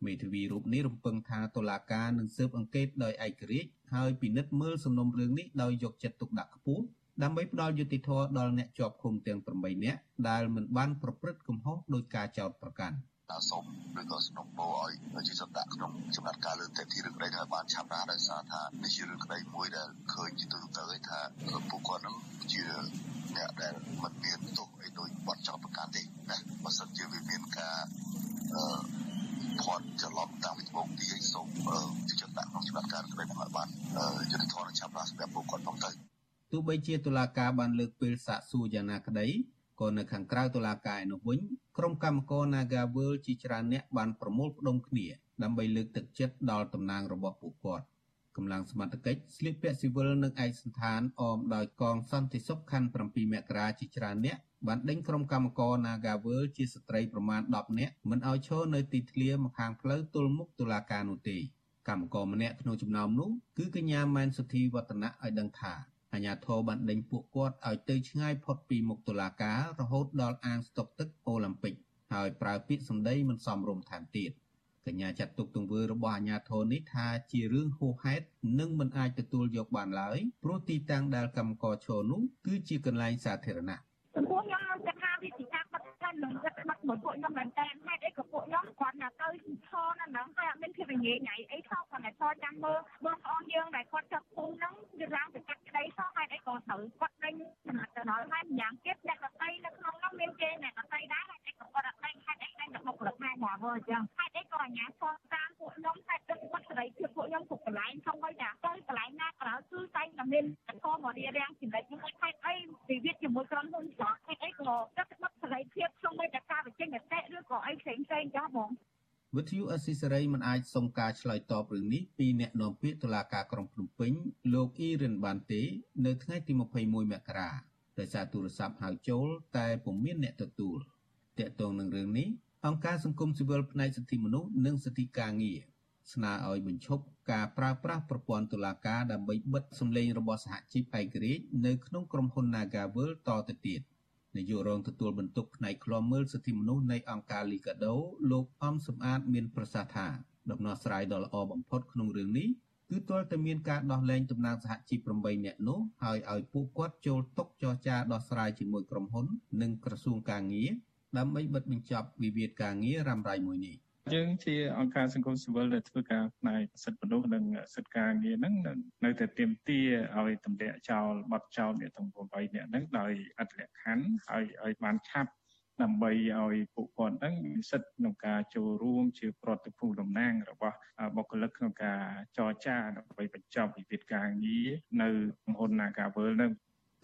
មេធាវីរូបនេះរំពឹងថាតុលាការនឹងស៊ើបអង្កេតដោយឯករាជ្យហើយពិនិត្យមើលសំណុំរឿងនេះដោយយកចិត្តទុកដាក់ខ្ពស់ដើម្បីផ្ដល់យុត្តិធម៌ដល់អ្នកជាប់ឃុំទាំង8នាក់ដែលមិនបានប្រព្រឹត្តកំហុសដោយការចោទប្រកាន់សូមឬក៏សំណុំពរឲ្យជាសន្តាក់ក្នុងចំណាត់ការលើកតែទីរឿងក្តីថាបានឆាប់រហ័សដោយសារថានេះជារឿងក្តីមួយដែលឃើញជាទូទៅហើយថាពួកគាត់នឹងជាអ្នកដែលមិនមានទោសអីដោយបទចោទប្រកាន់ទេណាបើសិនជាវាមានការអឺធាត់ច្រឡំតាំងពីត្បូងទីឲ្យសូមជាចតាក្នុងច្បាប់ការក្តីមកបានយុទ្ធធនឆាប់រហ័សសម្រាប់ពួកគាត់ផងទៅ ទោះបីជាតុលាការបានលើកពេលសាកសួរយ៉ាងណាក្តីក៏នៅខាងក្រៅតុលាការឯនោះវិញក្រុមកម្មករ Nagawal ជាច្រើនអ្នកបានប្រមូលផ្ដុំគ្នាដើម្បីលើកទឹកចិត្តដល់តំណាងរបស់ពួកគាត់កម្លាំងសមត្ថកិច្ចស្លៀកពាក់ស៊ីវិលនិងឯកសណ្ឋានអមដោយកងសន្តិសុខខណ្ឌ7មករាជាច្រើនអ្នកបានដេញក្រុមកម្មករ Nagawal ជាស្ត្រីប្រមាណ10នាក់មិនឲ្យឈរនៅទីធ្លាម្ខាងផ្លូវទល់មុខតុលាការនោះទេកម្មករម្នាក់ក្នុងចំណោមនោះគឺកញ្ញាម៉ែនសុធីវឌ្ឍនៈឲ្យដឹងថា អាញាធរបានដេញពួកគាត់ឲ្យទៅឆ្ងាយផុតពីមុខតុលាការរហូតដល់អាងស្តុកទឹកអូឡ িম্প ិកហើយប្រើពាក្យសម្ដីមិនសមរម្យថែមទៀតកញ្ញាចាត់ទុកទង្វើរបស់អាញាធរនេះថាជារឿងហួសហេតុនិងមិនអាចទទួលយកបានឡើយព្រោះទីតាំងដែលកម្មករឈរនោះគឺជាកន្លែងសាធារណៈចំពោះខ្ញុំគិតថាវាជាការ បិទផ្ទៃនឹងគិតបាត់មួយពួកខ្ញុំមែនតើហេតុអីក៏ពួកខ្ញុំគាត់ណាទៅឈរណាហ្នឹងហើយអត់មានភាពញញញ៉ៃអីថោកគាត់តែឈរចាំមើលបងប្អូនយើងដែលគាត់ចាប់ភូមិហ្នឹងវាឡើងទៅកាត់ក្តីសោះហេតុអីក៏ត្រូវគាត់ដេញចំណាត់ទៅដល់ហើយម្យ៉ាងទៀតអ្នកដតីនៅក្នុងនោះមានគេអ្នកដតីដែរហេតុអីក៏គាត់អត់ដេញហេតុអីដេញទៅបុគ្គលិកណាមកវើអញ្ចឹងហេតុអីក៏អាញាផងតាមពួកខ្ញុំហេតុទឹកបាត់សេរីភាពពួកខ្ញុំគ្រប់កន្លែង xong ហើយចាទៅកន្លែងណាក្រៅគឺតែតែមានធម៌មករៀបរៀងចំណិតហ្នឹងហេតុអីវិវាទជាមួយក្រុមហ៊ុនចោះហេតុអីក៏ទឹកបាត់សេរីភាព xong ហើយតែការបញ្ចេញមតិឬក៏អីផ្សេងផ្សេងចាស់បងវិទ្យុអស៊ីសេរីមិនអាចសុំការឆ្លើយតបរឿងនេះពីអ្នកនាំពាក្យតុលាការក្រុងភ្នំពេញលោកអ៊ីរិនបានទេ នៅថ្ងៃទី21មករាដោយសារទូរស័ព្ទហៅចូល តែពុំមានអ្នកទទួលតាក់ទងនឹងរឿងនេះអង្គការសង្គមស៊ីវិលផ្នែកសិទ្ធិមនុស្សនិងសិទ្ធិការងារស្នើឲ្យបញ្ឈប់ការប្រើប្រាស់ប្រព័ន្ធតុលាការដើម្បីបិទសម្លេងរបស់សហជីពឯករាជ្យនៅក្នុងក្រុមហ៊ុន Nagavel តទៅទៀត។ នាយករងទទួលបន្ទុកផ្នែកឃ្លាំមើលសិទ្ធិមនុស្សនៃអង្គការលីកាដូលោកអំសំអាតមានប្រសាសន៍ថាដំណោះស្រាយដ៏ល្អបំផុតក្នុងរឿងនេះគឺទាល់តែមានការដោះលែងតំណាងសហជីព8នាក់នោះហើយឲ្យពួកគាត់ចូលតុចរចាដោះស្រាយជាមួយក្រុមហ៊ុន និងក្រសួងការងារដើម្បីបិទបញ្ចប់វិវាទការងាររ៉ាំរ៉ៃមួយនេះ។ យើងជាអង្គការសង្គមស៊ីវិលដែលធ្វើការផ្នែកសិទ្ធិមនុស្សនិងសិទ្ធិការងារហ្នឹងនៅតែទាមទារឲ្យទម្លាក់ចោលបទចោលអ្នកទាំង8នាក់ហ្នឹងដោយអត្តលក្ខខណ្ឌហើយឲ្យបានឆាប់ដើម្បីឲ្យពួកគាត់ហ្នឹងមានសិទ្ធិក្នុងការចូលរួមជាប្រតិភូតំណាងរបស់បុគ្គលិកក្នុងការចរចាដើម្បីបញ្ចប់វិវាទការងារនៅក្រុមហ៊ុន Nagavel ហ្នឹង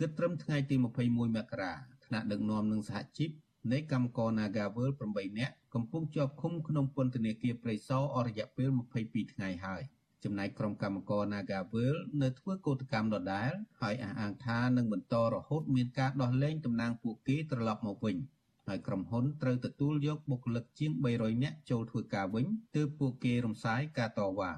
គិតត្រឹមថ្ងៃទី21មករាថ្នាក់ដឹកនាំនឹងសហជីព នៃកម្មករ Nagavel 8នាក់កំពុងជាប់ឃុំក្នុងពន្ធនាគារព្រៃសរអស់រយៈពេល22ថ្ងៃហើយចំណែកក្រុមកម្មករ Nagavel នៅធ្វើកោតកម្មដដែលហើយអះអាងថានឹងបន្តរហូតមានការដោះលែងតំណាងពួកគេត្រឡប់មកវិញហើយក្រុមហ៊ុនត្រូវទទួលយកបុគ្គលិកជាង300នាក់ចូលធ្វើការវិញទើបពួកគេរំសាយការតវ៉ា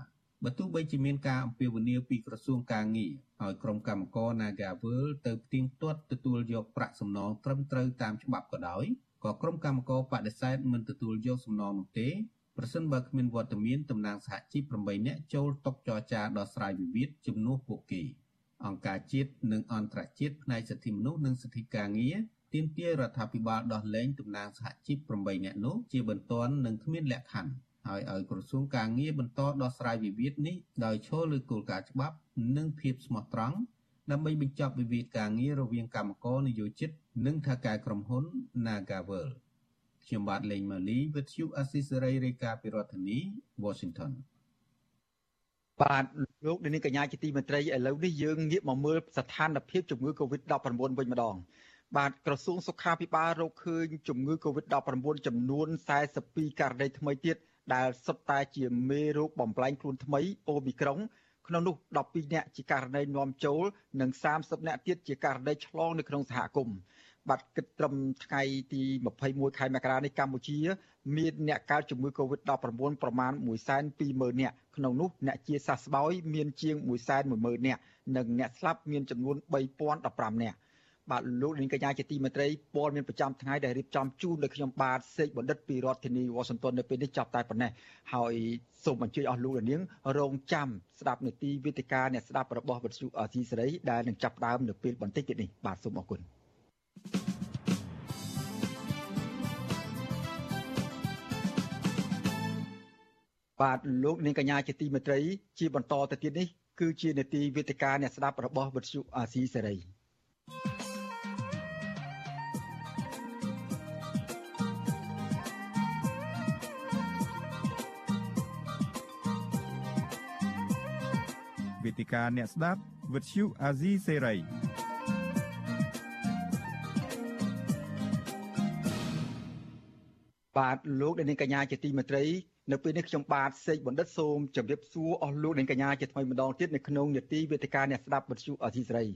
បើទោះបីជាមានការអំពាវនាវពីក្រសួងការងារឲ្យក្រុមកម្មករ Nagavel ទៅផ្ទៀងផ្ទាត់ទទួលយកប្រាក់សំណងត្រឹមត្រូវតាមច្បាប់ក៏ដោយក៏ក្រុមកម្មការបដិសេធមិនទទួលយកសំណងនោះទេប្រសិនបើគ្មានវត្តមានតំណាងសហជីព8នាក់ចូលតុចរចាដោះស្រាយវិវាទជំនួសពួកគេអង្គការជាតិនិងអន្តរជាតិផ្នែកសិទ្ធិមនុស្សនិងសិទ្ធិការងារទាមទាររដ្ឋាភិបាលដោះលែងតំណាងសហជីព8នាក់នោះជាបន្ទាន់និងគ្មានលក្ខខណ្ឌ ហើយឲ្យក្រសួងការងារបន្តដោះស្រាយវិវាទនេះដោយឈលលើគោលការណ៍ច្បាប់ និងភាពស្មោះត្រង់ដើម្បីបញ្ចប់វិវាទការងាររវាងកម្មករនយោជិត និងថៅកែក្រុមហ៊ុន Nagavel ខ្ញុំបាទលេងម៉ាលីវិទ្យុអស៊ីសេរីរាយការណ៍ពីរដ្ឋធានី Washington បាទលោកនាងកញ្ញាជាទីមេត្រីឥឡូវនេះយើងងាកមកមើលស្ថានភាពជំងឺ Covid-19 វិញម្ដងបាទក្រសួងសុខាភិបាលរកឃើញជំងឺ Covid-19 ចំនួន42ករណីថ្មីទៀត ដែលសុទ្ធតែជាមេរោគបំផ្លែងខ្លួនថ្មីអូមីក្រុងក្នុងនោះ12នាក់ជាករណីនាំចូលនិង30នាក់ទៀតជាករណីឆ្លងនៅក្នុងសហគមន៍បាទគិតត្រឹមថ្ងៃទី21ខែមករានេះកម្ពុជា មានអ្នកកើតជំងឺ Covid-19 ប្រមាណ120,000នាក់ក្នុងនោះអ្នកជាសះស្បើយមានជាង110,000នាក់និងអ្នកស្លាប់មានចំនួន3015នាក់ បាទលោកនាងកញ្ញាជាទីមេត្រីព័ត៌មានប្រចាំថ្ងៃដែលរៀបចំជូនដល់ខ្ញុំបាទសេកបណ្ឌិតពីរដ្ឋធានី Washington នៅពេលនេះចាប់តែប៉ុណ្ណេះហើយសូមអញ្ជើញអស់លោកនាងរងចាំស្ដាប់នីតិវិទ្យាអ្នកស្ដាប់របស់វិទ្យុអាស៊ីសេរីដែលនឹងចាប់ផ្ដើមនៅពេលបន្តិចទៀតនេះបាទសូមអរគុណបាទលោកនាងកញ្ញាជាទីមេត្រី ជាបន្តទៅទៀតនេះគឺជានេតិវិទ្យាអ្នកស្ដាប់របស់វិទ្យុអាស៊ីសេរី វេទិកាអ្នកស្ដាប់វិទ្យុអាស៊ីសេរីបាទលោកនាងកញ្ញាជាទីមេត្រីនៅពេលនេះខ្ញុំបាទសេកបណ្ឌិតសូមជម្រាបសួរអស់លោកនាងកញ្ញាជាថ្មីម្ដងទៀតនៅក្នុងនេតិវេទិកាអ្នកស្ដាប់វិទ្យុអាស៊ីសេរី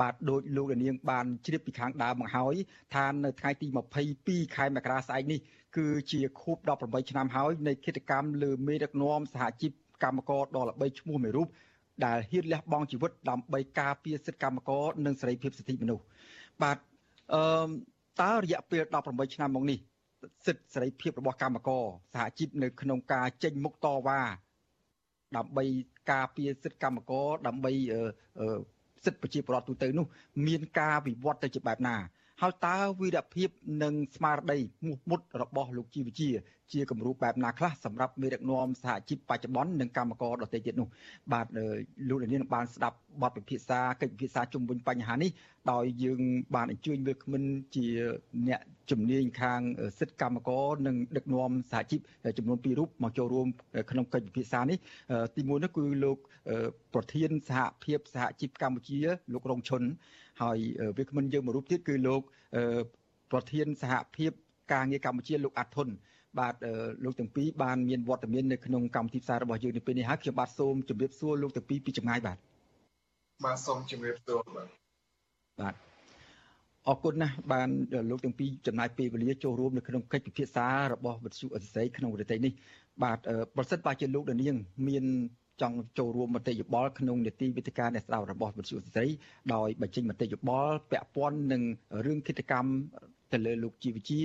បាទដោយលោកនាងបានជ្រាបពីខាងដើមមកហើយថានៅថ្ងៃទី22ខែមករាស្អែកនេះគឺជាខួប18ឆ្នាំហើយនៃគិតកម្មលើមេដឹកនាំសហជីពកម្មករដ៏ល្បីឈ្មោះមួយរូប ដែលហ៊ានលះបង់ជីវិតដើម្បីការពារសិទ្ធិកម្មករនិងសេរីភាពសិទ្ធិមនុស្សបាទអឺតើរយៈពេល18ឆ្នាំមកនេះសិទ្ធិសេរីភាពរបស់កម្មករសហជីពនៅក្នុងការចេញមុខតវ៉ាដើម្បីការពារសិទ្ធិកម្មករដើម្បីសិទ្ធិប្រជាពលរដ្ឋទូទៅនោះ មានការវិវត្តទៅជាបែបណា ហើយតើវីរភាពនិងស្មារតីមុះមុតរបស់លោកជីវជា ជាគំរូបែបណាខ្លះសម្រាប់មេដឹកនាំសហជីពបច្ចុប្បន្ននិងកម្មករដទៃទៀតនោះបាទលោកលានបានស្ដាប់បទពិភាក្សាកិច្ចពិភាក្សាជុំវិញបញ្ហានេះដោយយើងបានអញ្ជើញវាគ្មិនជាអ្នកជំនាញខាងសិទ្ធិកម្មករនិងដឹកនាំសហជីពចំនួន2រូបមកចូលរួមក្នុងកិច្ចពិភាក្សានេះទីមួយនោះគឺលោកប្រធានសហភាពសហជីពកម្ពុជា លោករងឈុន ហើយវាគ្មិនយើងមួយរូបទៀតគឺលោកប្រធានសហភាពការងារកម្ពុជាលោកអាត់ធុនបាទលោកទាំងពីរបានមានវត្តមាននៅក្នុងកម្មវិធីផ្សាយរបស់យើងនៅពេលនេះហើយខ្ញុំបាទសូមជម្រាបសួរលោកទាំងពីរពីចម្ងាយបាទបាទសូមជម្រាបសួរបាទបាទអរគុណណាស់បានលោកទាំងពីរចំណាយពេលវេលាចូលរួមនៅក្នុងកិច្ចពិភាក្សារបស់វិទ្យុអសិរ័យក្នុងរយៈនេះបាទប្រសិនបើជាលោកដានៀងមាន ចង់ចូលរួមមតិយោបល់ក្នុងនីតិវិទ្យាអ្នកស្ដាប់របស់វិទ្យុស្រីដោយបញ្ចេញមតិយោបល់ពាក់ព័ន្ធនឹងរឿងគិតកម្មទៅលើលោកជីវជា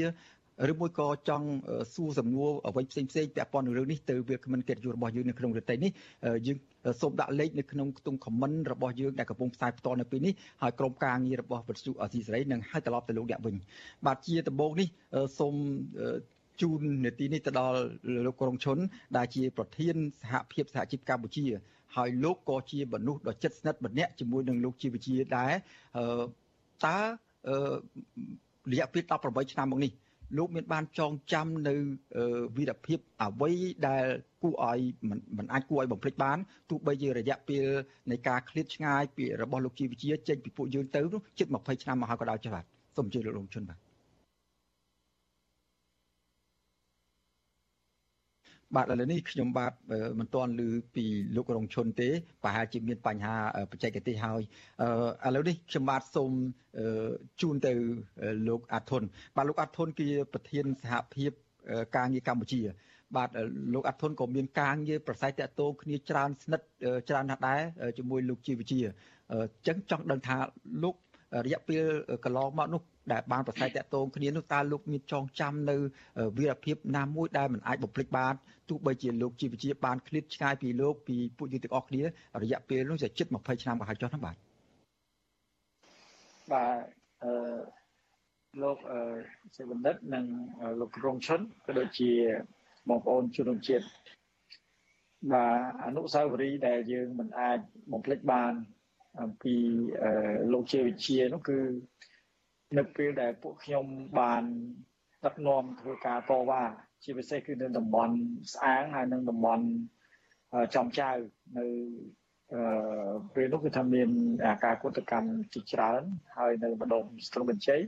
ឬមួយក៏ចង់សួរសំណួរអ្វីផ្សេងផ្សេងពាក់ព័ន្ធនឹងរឿងនេះទៅវាគ្មិនកិត្តិយសរបស់យើងនៅក្នុងរយៈនេះយើងសូមដាក់លេខនៅក្នុងខ្ទង់ comment របស់យើងដែលកំពុងផ្សាយផ្ទាល់នៅពេលនេះហើយក្រុមការងាររបស់វិទ្យុអសីសេរីនឹងហៅត្រឡប់ទៅលោកអ្នកវិញបាទជាដំបូងនេះសូម ជូននេតិនេះទៅដល់លោកក្រុងឈុនដែលជាប្រធានសហភាពសហជីពកម្ពុជាហើយលោកក៏ជាមនុស្សដ៏ជិតស្និទ្ធម្នាក់ជាមួយនឹងលោកជាវិជាដែរតើរយៈពេល18ឆ្នាំមកនេះលោកមានបានចងចាំនៅវីរភាពអ្វីដែលគួរឲ្យមិនអាចគួរឲ្យបំភ្លេចបានទោះបីជារយៈពេលនៃការឃ្លាតឆ្ងាយពីរបស់លោកជីវវិជាចេញពីពួកយើងទៅនោះជិត20ឆ្នាំមកហើយក៏ដោយចុះបាទសូមអញ្ជើញលោកលងជុនបាទ បាទឥឡូវនេះខ្ញុំបាទមិនទាន់ឮពីលោករងឈុនទេប្រហែលជាមានបញ្ហាបច្ចេកទេសហើយឥឡូវនេះខ្ញុំបាទសូមជូនទៅលោកអាធុនបាទលោកអាធុនគឺប្រធានសហភាពការងារកម្ពុជា បាទលោកអាធុនក៏មានការងារប្រស័យតាក់ទងគ្នាច្រើនស្និទ្ធច្រើនណាស់ដែរជាមួយលោកជីវវិជាអញ្ចឹងចង់ដឹងថាលោករយៈពេលកន្លងមកនោះ ដែលបានប្រស័យតាក់ទងគ្នានោះតើលោកមានចងចាំនៅវីរភាពណាមួយដែលមិនអាចបំភ្លេចបានទោះបីជាលោកជីវវិជាបានឃ្លាតឆ្ងាយពីលោកពីពួកយើងទាំងអស់គ្នារយៈពេលនោះជាជិត20ឆ្នាំក៏ហើយចុះហ្នឹងបាទបាទអឺលោកអឺសេបណ្ឌិតនិងលោករងឈុនក៏ដូចជាបងប្អូនជនរួមជាតិបាទអនុស្សាវរីយ៍ដែលយើងមិនអាចបំភ្លេចបានអំពីលោកជាវិជានោះគឺ នៅពេលដែលពួកខ្ញុំបានដឹកនាំធ្វើការតវ៉ាជាពិសេសគឺនៅតំបន់ស្អាងហើយនិងតំបន់ចំចៅនៅអឺពេលនោះគឺថាមានអាការកុតកម្មជាច្រើនហើយនៅម្ដុំស្ទឹងបញ្ជ័យ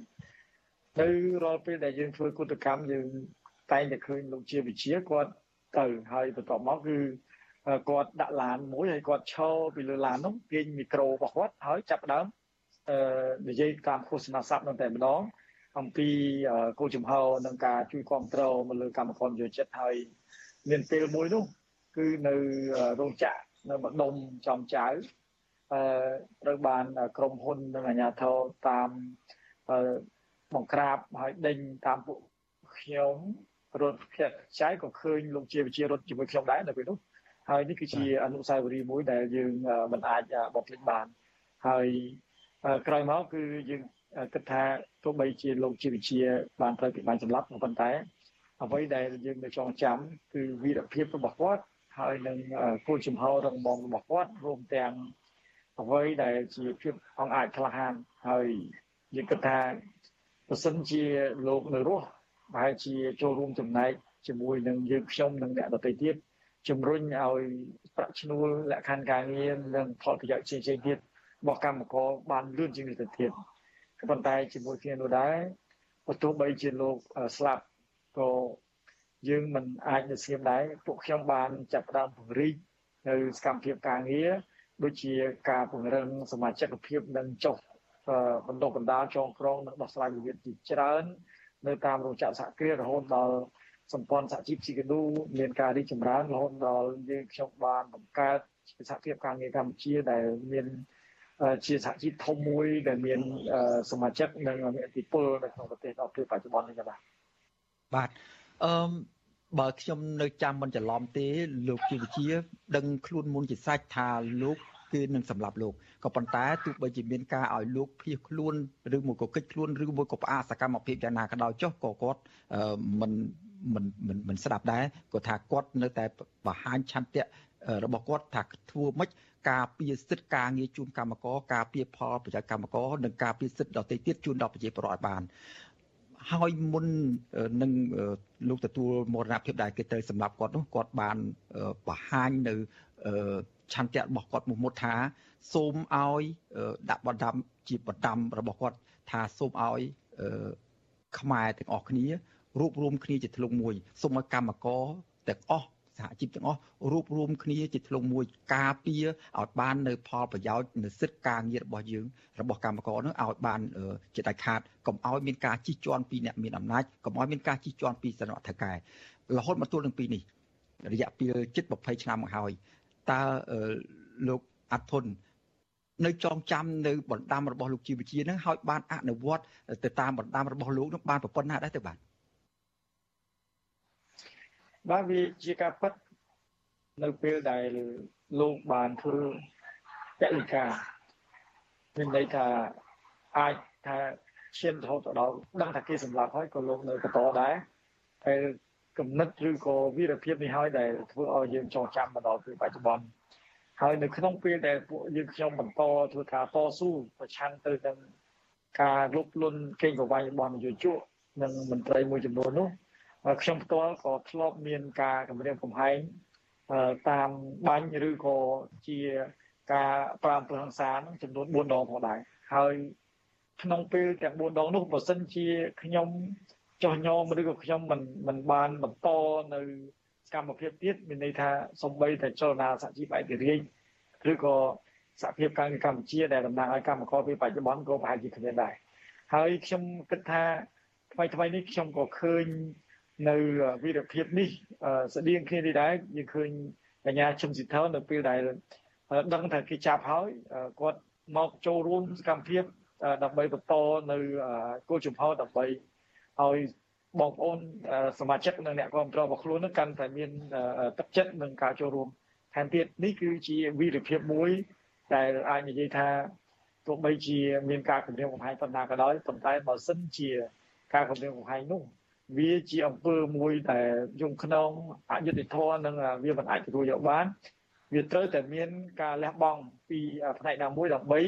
នៅរាល់ពេលដែលយើងធ្វើកុតកម្មយើងតែងតែឃើញលោកជាវិជាគាត់ទៅហើយបន្ទាប់មកគឺគាត់ដាក់ឡានមួយហើយគាត់ឈរពីលើឡាននោះទាញមីក្រូរបស់គាត់ហើយចាប់ដើមអឺ និយាយតាមឃោសនាស័ព្ទនឹងតែម្ដងអំពីគោលចំហនឹងការជួយគ្រប់គ្រងមកលើកម្មករយោចិត្តហើយមានពេលមួយនោះគឺនៅរោងចក្រនៅម្ដុំចំចៅអឺត្រូវបានក្រុមហ៊ុននិងអាជ្ញាធរតាមអឺបង្ក្រាបហើយដេញតាមពួកខ្ញុំរត់ភ័ក្រចៃក៏ឃើញលោកជាវិជារត់ជាមួយខ្ញុំដែរនៅពេលនោះហើយនេះគឺជាអនុស្សាវរីយ៍មួយដែលយើងមិនអាចបំភ្លេចបានហើយ ក្រោយមកគឺយើងគិតថាទោះបីជាលោកជាវិជាបានត្រូវពីបានសម្លាប់ប៉ុន្តែ អ្វីដែលយើងនៅចងចាំគឺវីរភាពរបស់គាត់ហើយនឹងគោលចំហររបស់របស់គាត់រួមទាំងអ្វីដែលជាភាពអង្អាចក្លាហានហើយយើងគិតថាប្រសិនជាលោកនៅរស់ប្រហែលជាចូលរួមចំណែកជាមួយនឹងយើងខ្ញុំនិងអ្នកដទៃទៀតជំរុញឲ្យប្រាក់ឈ្នួលលក្ខខណ្ឌការងារនិងផលប្រយោជន៍ផ្សេងៗទៀត របស់កម្មករបានលឿនជាងនេះទៅទៀតប៉ុន្តែជាមួយគ្នានោះដែរបើទោះបីជាលោកស្លាប់ក៏យើងមិនអាចនៅស្ងៀមដែរពួកខ្ញុំបានចាប់ផ្ដើមពង្រីកនៅសកម្មភាពការងារដូចជាការពង្រឹងសមាជិកភាពនិងចុះបណ្ដុះបណ្ដាលចងក្រងនិងដោះស្រាយវិវាទជាច្រើន នៅតាមរោងចក្រសហគ្រាសរហូតដល់សម្ព័ន្ធសហជីពស៊ីកាដូមានការរីកចម្រើនរហូតដល់យើងខ្ញុំបានបង្កើតសហភាពការងារកម្ពុជាដែលមាន ជាសហជីពធំមួយដែលមានសមាជិកនិងមានឥទ្ធិពលនៅក្នុងប្រទេសដល់ពេលបច្ចុប្បន្ននេះបាទបាទអឺបើខ្ញុំនៅចាំមិនច្រឡំទេលោកជាវិជា ដឹងខ្លួនមុនជាសាច់ថាលោកគឺនឹងសម្លាប់លោកក៏ប៉ុន្តែទោះបីជាមានការឲ្យលោកភៀសខ្លួនឬមួយក៏កិច្ចខ្លួនឬមួយក៏ផ្អាកសកម្មភាពយ៉ាងណាក៏ដោយចុះក៏គាត់មិន មិនមិនមិនស្ដាប់ដែរគាត់ថាគាត់នៅតែបង្ហាញឆន្ទៈរបស់គាត់ថាធ្វើម៉េចការពារសិទ្ធិការងារជូនកម្មករការពារផលប្រយោជន៍កម្មករនិងការពារសិទ្ធិដទៃទៀតជូនដល់ប្រជាពលរដ្ឋឲ្យបានហើយមុននឹងលោកទទួលមរណភាពដែលគេត្រូវសម្លាប់គាត់នោះគាត់បានបង្ហាញនៅឆន្ទៈរបស់គាត់មុខមុតថា សូមឲ្យដាក់បណ្ដាំជាបណ្ដាំរបស់គាត់ថាសូមឲ្យខ្មែរទាំងអស់គ្នា រួបរวมគ្នាជាធ្លុងមួយសូមឲ្យកម្មករទាំងអស់សហជីពទាំងអស់រួបរวมគ្នាជាធ្លុងមួយការពារឲ្យបាននៅផលប្រយោជន៍នៅសិទ្ធិការងាររបស់យើងរបស់កម្មករនឹងឲ្យបានជាដាច់ខាតកុំឲ្យមានការជិះជាន់ពីអ្នកមានអំណាចកុំឲ្យមានការជិះជាន់ពីសំណាក់ថៅកែរហូតមកទល់នឹងពីនេះរយៈពេលជិត20ឆ្នាំមកហើយតើលោកអាត់ធុននៅចងចាំនៅបណ្ដាំរបស់លោកជីវវិជានឹងឲ្យបានអនុវត្តទៅតាមបណ្ដាំរបស់លោកនឹងបានប្រព័ន្ធណាដែរទៅបាទ បាទវាជាការពិតនៅពេលដែលលោកបានធ្វើពលិកាមានន័យថាអាចថាឈានរហូតដល់ដឹងថាគេសម្លាប់ហើយក៏លោកនៅបន្តដែរហើយគំនិតឬក៏វីរភាពនេះហើយដែលធ្វើឲ្យយើងចងចាំមកដល់ពេលបច្ចុប្បន្នហើយនៅក្នុងពេលដែលពួកយើងខ្ញុំបន្តធ្វើការតស៊ូប្រឆាំងទៅនឹងការលុបលុនកេងប្រវ័ញ្ចរបស់នយោជកនិងមន្ត្រីមួយចំនួននោះ ខ្ញុំផ្ទាល់ក៏ធ្លាប់មានការគម្រាមកំហែងតាមបាញ់ឬក៏ជាការប្រាំប្រហង្សានឹងចំនួន4ដងផងដែរហើយក្នុងពេលទាំង4ដងនោះបើសិនជាខ្ញុំចោះញោមឬក៏ខ្ញុំមិនមិនបានបន្តនៅសកម្មភាពទៀតមានន័យថាសំបីតែចលនាសហជីពឯករាជ្យឬក៏សហភាពការងារកម្ពុជាដែលតំណាងឲ្យកម្មករពេលបច្ចុប្បន្នក៏ប្រហែលជាគ្មានដែរហើយខ្ញុំគិតថាថ្មីថ្មីនេះខ្ញុំក៏ឃើញ នៅវីរភាពនេះស្តៀងគ្នានេះដែរយើងឃើញកញ្ញាឈឹមស៊ីថលនៅពេលដែលដឹងថាគេចាប់ហើយគាត់មកចូលរួមសកម្មភាពដើម្បីបន្តនៅគោលជំហរដើម្បីឲ្យបងប្អូនសមាជិកនិងអ្នកគ្រប់គ្រងរបស់ខ្លួននឹងកាន់តែមានទឹកចិត្តនិងការចូលរួមថែមទៀតនេះគឺជាវីរភាពមួយដែលអាចនិយាយថាទទោះបីជាមានការគម្រាមកំហែងប៉ុណ្ណាក៏ដោយប៉ុន្តែបើសិនជាការគម្រាមកំហែងនោះ វាជាអង្គើមួយដែលយំក្នុងអយុត្តិធម៌និងវាមិនអាចទទួលយកបានវាត្រូវតែមានការលះបង់ពីផ្នែកណាមួយដើម្បី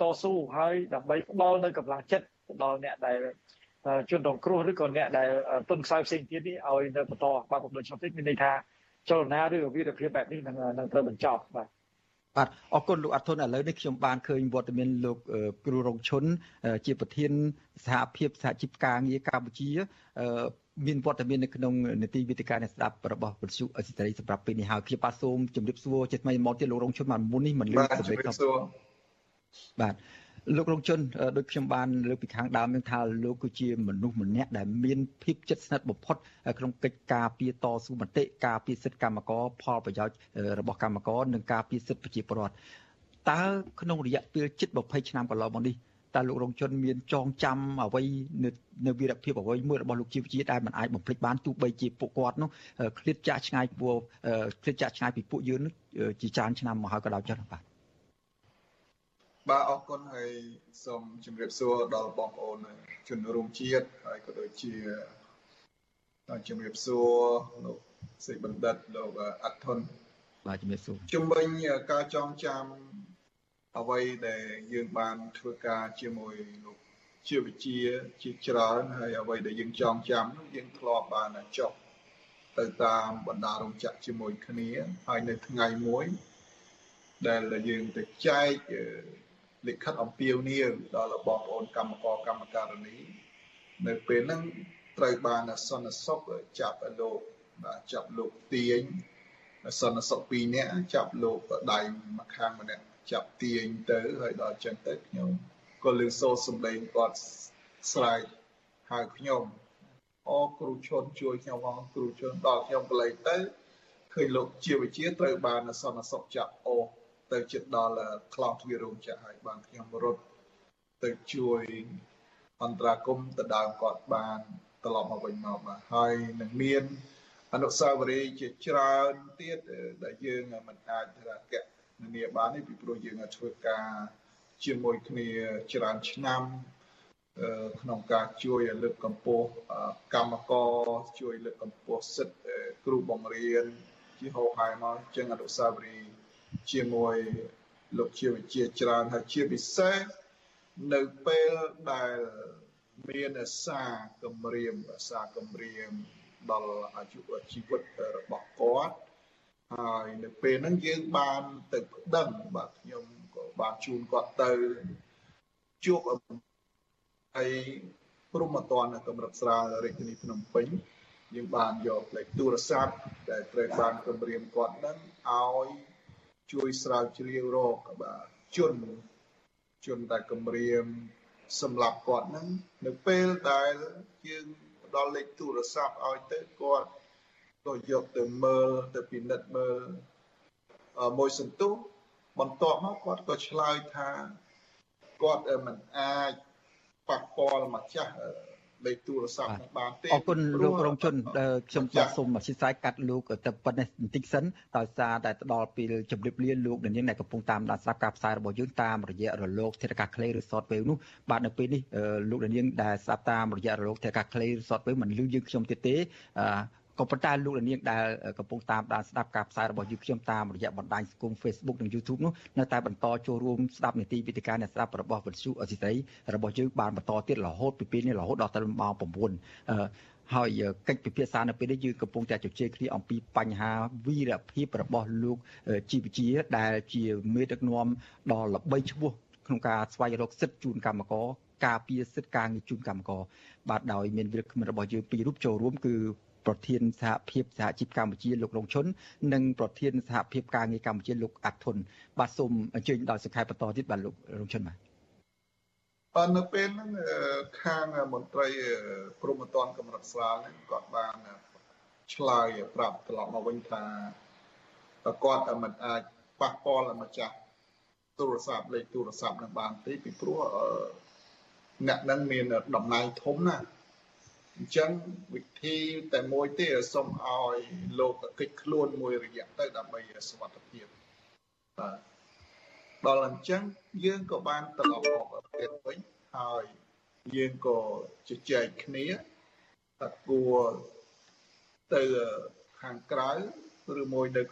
តស៊ូហើយដើម្បីផ្ដល់នៅកម្លាំងចិត្តដល់អ្នកដែលជនរងគ្រោះឬក៏អ្នកដែលទុនខ្សោយផ្សេងទៀតនេះឲ្យនៅបន្តបានបំពេញច្បាប់ទៀតមានន័យថាចលនាឬវិរភាពបែបនេះនឹងនឹងត្រូវបញ្ចប់បាទ បាទអរគុណលោកអធុនឥឡូវនេះខ្ញុំបានឃើញវត្តមានលោកគ្រូរងឈុនជាប្រធានសហភាពសហជីពការងារកម្ពុជាមានវត្តមាននៅក្នុងនីតិវិទ្យាអ្នកស្ដាប់របស់វិទ្យុអសិទ្ធិសម្រាប់ពេលនេះហើយខ្ញុំបាទសូមជម្រាបសួរជាថ្មីមកទៀតលោករងឈុនបានមុននេះមិនលឺសម្លេងបាទ លោករងជនដូចខ្ញុំបានលើកពីខាងដើមនឹងថាលោកគឺជាមនុស្សម្នាក់ដែលមានភាពជិតស្និទ្ធបំផុតក្នុងកិច្ចការពារតស៊ូមតិការពារសិទ្ធិកម្មករផលប្រយោជន៍របស់កម្មករនិងការពារសិទ្ធិប្រជាពលរដ្ឋតើក្នុងរយៈពេលជិត20ឆ្នាំកន្លងមកនេះតើលោករងជនមានចងចាំអ្វីនៅនៅវីរភាពអ្វីមួយរបស់លោកជីវជាដែលមិនអាចបំភ្លេចបានទោះបីជាពួកគាត់នោះឃ្លាតចាក់ឆ្ងាយពួកឃ្លាតចាក់ឆ្ងាយពីពួកយើងនោះជាច្រើនឆ្នាំមកហើយក៏ដោយចុះបាទ បាទអរគុណហើយសូមជម្រាបសួរដល់បងប្អូនជនរួមជាតិហើយក៏ដូចជាជម្រាបសួរលោកសេបណ្ឌិតលោកអធុនបាទជម្រាបសួរជំវិញការចងចាំអ្វីដែលយើងបានធ្វើការជាមួយលោកជាវិជាជាច្រើនហើយអ្វីដែលយើងចងចាំនោះយើងធ្លាប់បានចុះទៅតាមបណ្ដារោងចក្រជាមួយគ្នាហើយនៅថ្ងៃមួយដែលយើងទៅចែក លិខិតអំពាវនាវដល់បងប្អូនកម្មករកម្មការិនី នៅពេលហ្នឹងត្រូវបានសន្តិសុខចាប់លោកបាទចាប់លោកទាញសន្តិសុខពីរនាក់ចាប់លោកដៃម្ខាងម្នាក់ចាប់ទាញទៅហើយដល់ចឹងទៅខ្ញុំក៏លើសូរសំឡេងគាត់ស្រែកហៅខ្ញុំអូគ្រូឈុនជួយខ្ញុំផងគ្រូឈុនដល់ខ្ញុំកន្លែងទៅឃើញលោកជាវិជាត្រូវបានសន្តិសុខចាប់អូ ទៅជិតដល់ខ្លងទ្វាររោងចក្រហើយបានខ្ញុំរត់ទៅជួយអន្តរាគមទៅដើមគាត់បានត្រឡប់មកវិញមកបាទហើយនឹងមានអនុស្សាវរីយ៍ជាច្រើនទៀតដែលយើងមិនអាចថាកៈនាបាននេះពីព្រោះយើងធ្វើការជាមួយគ្នាច្រើនឆ្នាំក្នុងការជួយលើកកម្ពស់កម្មករជួយលើកកម្ពស់សិទ្ធិគ្រូបង្រៀនជាហោហែមកចឹងអនុស្សាវរីយ៍ ជាមួយលោកជាវិជាច្រើនហើយជាពិសេសនៅពេលដែលមានសារគម្រាមសារគម្រាមដល់អាយុជីវិតរបស់គាត់ហើយនៅពេលហ្នឹងយើងបានទៅប្តឹងបាទខ្ញុំក៏បានជូនគាត់ទៅជួបហើយព្រមអត់នៅកម្រិតស្រាលរាជធានីភ្នំពេញយើងបានយកលេខទូរស័ព្ទដែលត្រូវបានគម្រាមគាត់ហ្នឹងឲ្យ ជួយស្រាវជ្រាវរកបាទជនជនដែលគម្រាមសម្រាប់គាត់ហ្នឹងនៅពេលដែលយើងផ្ដល់លេខទូរស័ព្ទឲ្យទៅគាត់ក៏យកទៅមើលទៅពិនិត្យមើលមួយសន្ទុះបន្ទាប់មកគាត់ក៏ឆ្លើយថាគាត់មិនអាចប៉ះពាល់ម្ចាស់ លេខទូរស័ព្ទនឹងបានទេអរគុណលោករងជនខ្ញុំបាទសូមអធិស្ឋានកាត់លោកទៅប៉ុណ្ណេះបន្តិចសិនដោយសារតែទៅដល់ពេលជម្រាបលាលោកនាងដែលកំពុងតាមដានស្ដាប់ការផ្សាយរបស់យើងតាមរយៈរលកធាតុអាកាសខ្លីឬ shortwave នោះបាទនៅពេលនេះលោកនាងដែលស្ដាប់តាមរយៈរលកធាតុអាកាសខ្លីឬ shortwave មិនលឺយើងខ្ញុំទៀតទេ ក៏ប៉ុន្តែលោកនាងដែលកំពុងតាមដានស្ដាប់ការផ្សាយរបស់យើងខ្ញុំតាមរយៈបណ្ដាញសង្គម Facebook និង YouTube នោះនៅតែបន្តចូលរួមស្ដាប់នីតិវិទ្យាអ្នកស្ដាប់របស់វិទ្យុអសិរ័យរបស់យើងបានបន្តទៀតរហូតពីពេលនេះរហូតដល់ទៅម៉ោង9ហើយកិច្ចពិភាក្សានៅពេលនេះយើងកំពុងតែជជែកគ្នាអំពីបញ្ហាវីរភាពរបស់លោកជីវជា ដែលជាមេដឹកនាំដ៏ល្បីឈ្មោះក្នុងការស្វែងរកសិទ្ធិជូនកម្មករការពារសិទ្ធិការងារជូនកម្មករបាទដោយមានវិរៈរបស់យើងពីររូបចូលរួមគឺ ប្រធានសហភាពសហជីពកម្ពុជាលោករងឈុននិងប្រធានសហភាពការងារកម្ពុជាលោកអាត់ធុនបាទសូមអញ្ជើញដល់សង្ខេបបន្តទៀតបាទលោករងឈុនបាទអឺនៅពេលហ្នឹងខាងមន្ត្រីក្រមអតនកម្រិតស្រាលហ្នឹងគាត់បានឆ្លើយប្រាប់ត្រឡប់មកវិញថាគាត់មិនអាចប៉ះពាល់ម្ចាស់ទូរស័ព្ទលេខទូរស័ព្ទនឹងបានទេពីព្រោះអ្នកនឹងមានតំណែងធំណាស់ អញ្ចឹងវិធីតែមួយទេសូមឲ្យលោកកិច្ចខ្លួនមួយរយៈទៅដើម្បីសុវត្ថិភាពបាទដល់អញ្ចឹងយើងក៏បានត្រឡប់មកប្រទេសវិញហើយយើងក៏ជជែកគ្នាថាគួរទៅខាងក្រៅឬមួយនៅ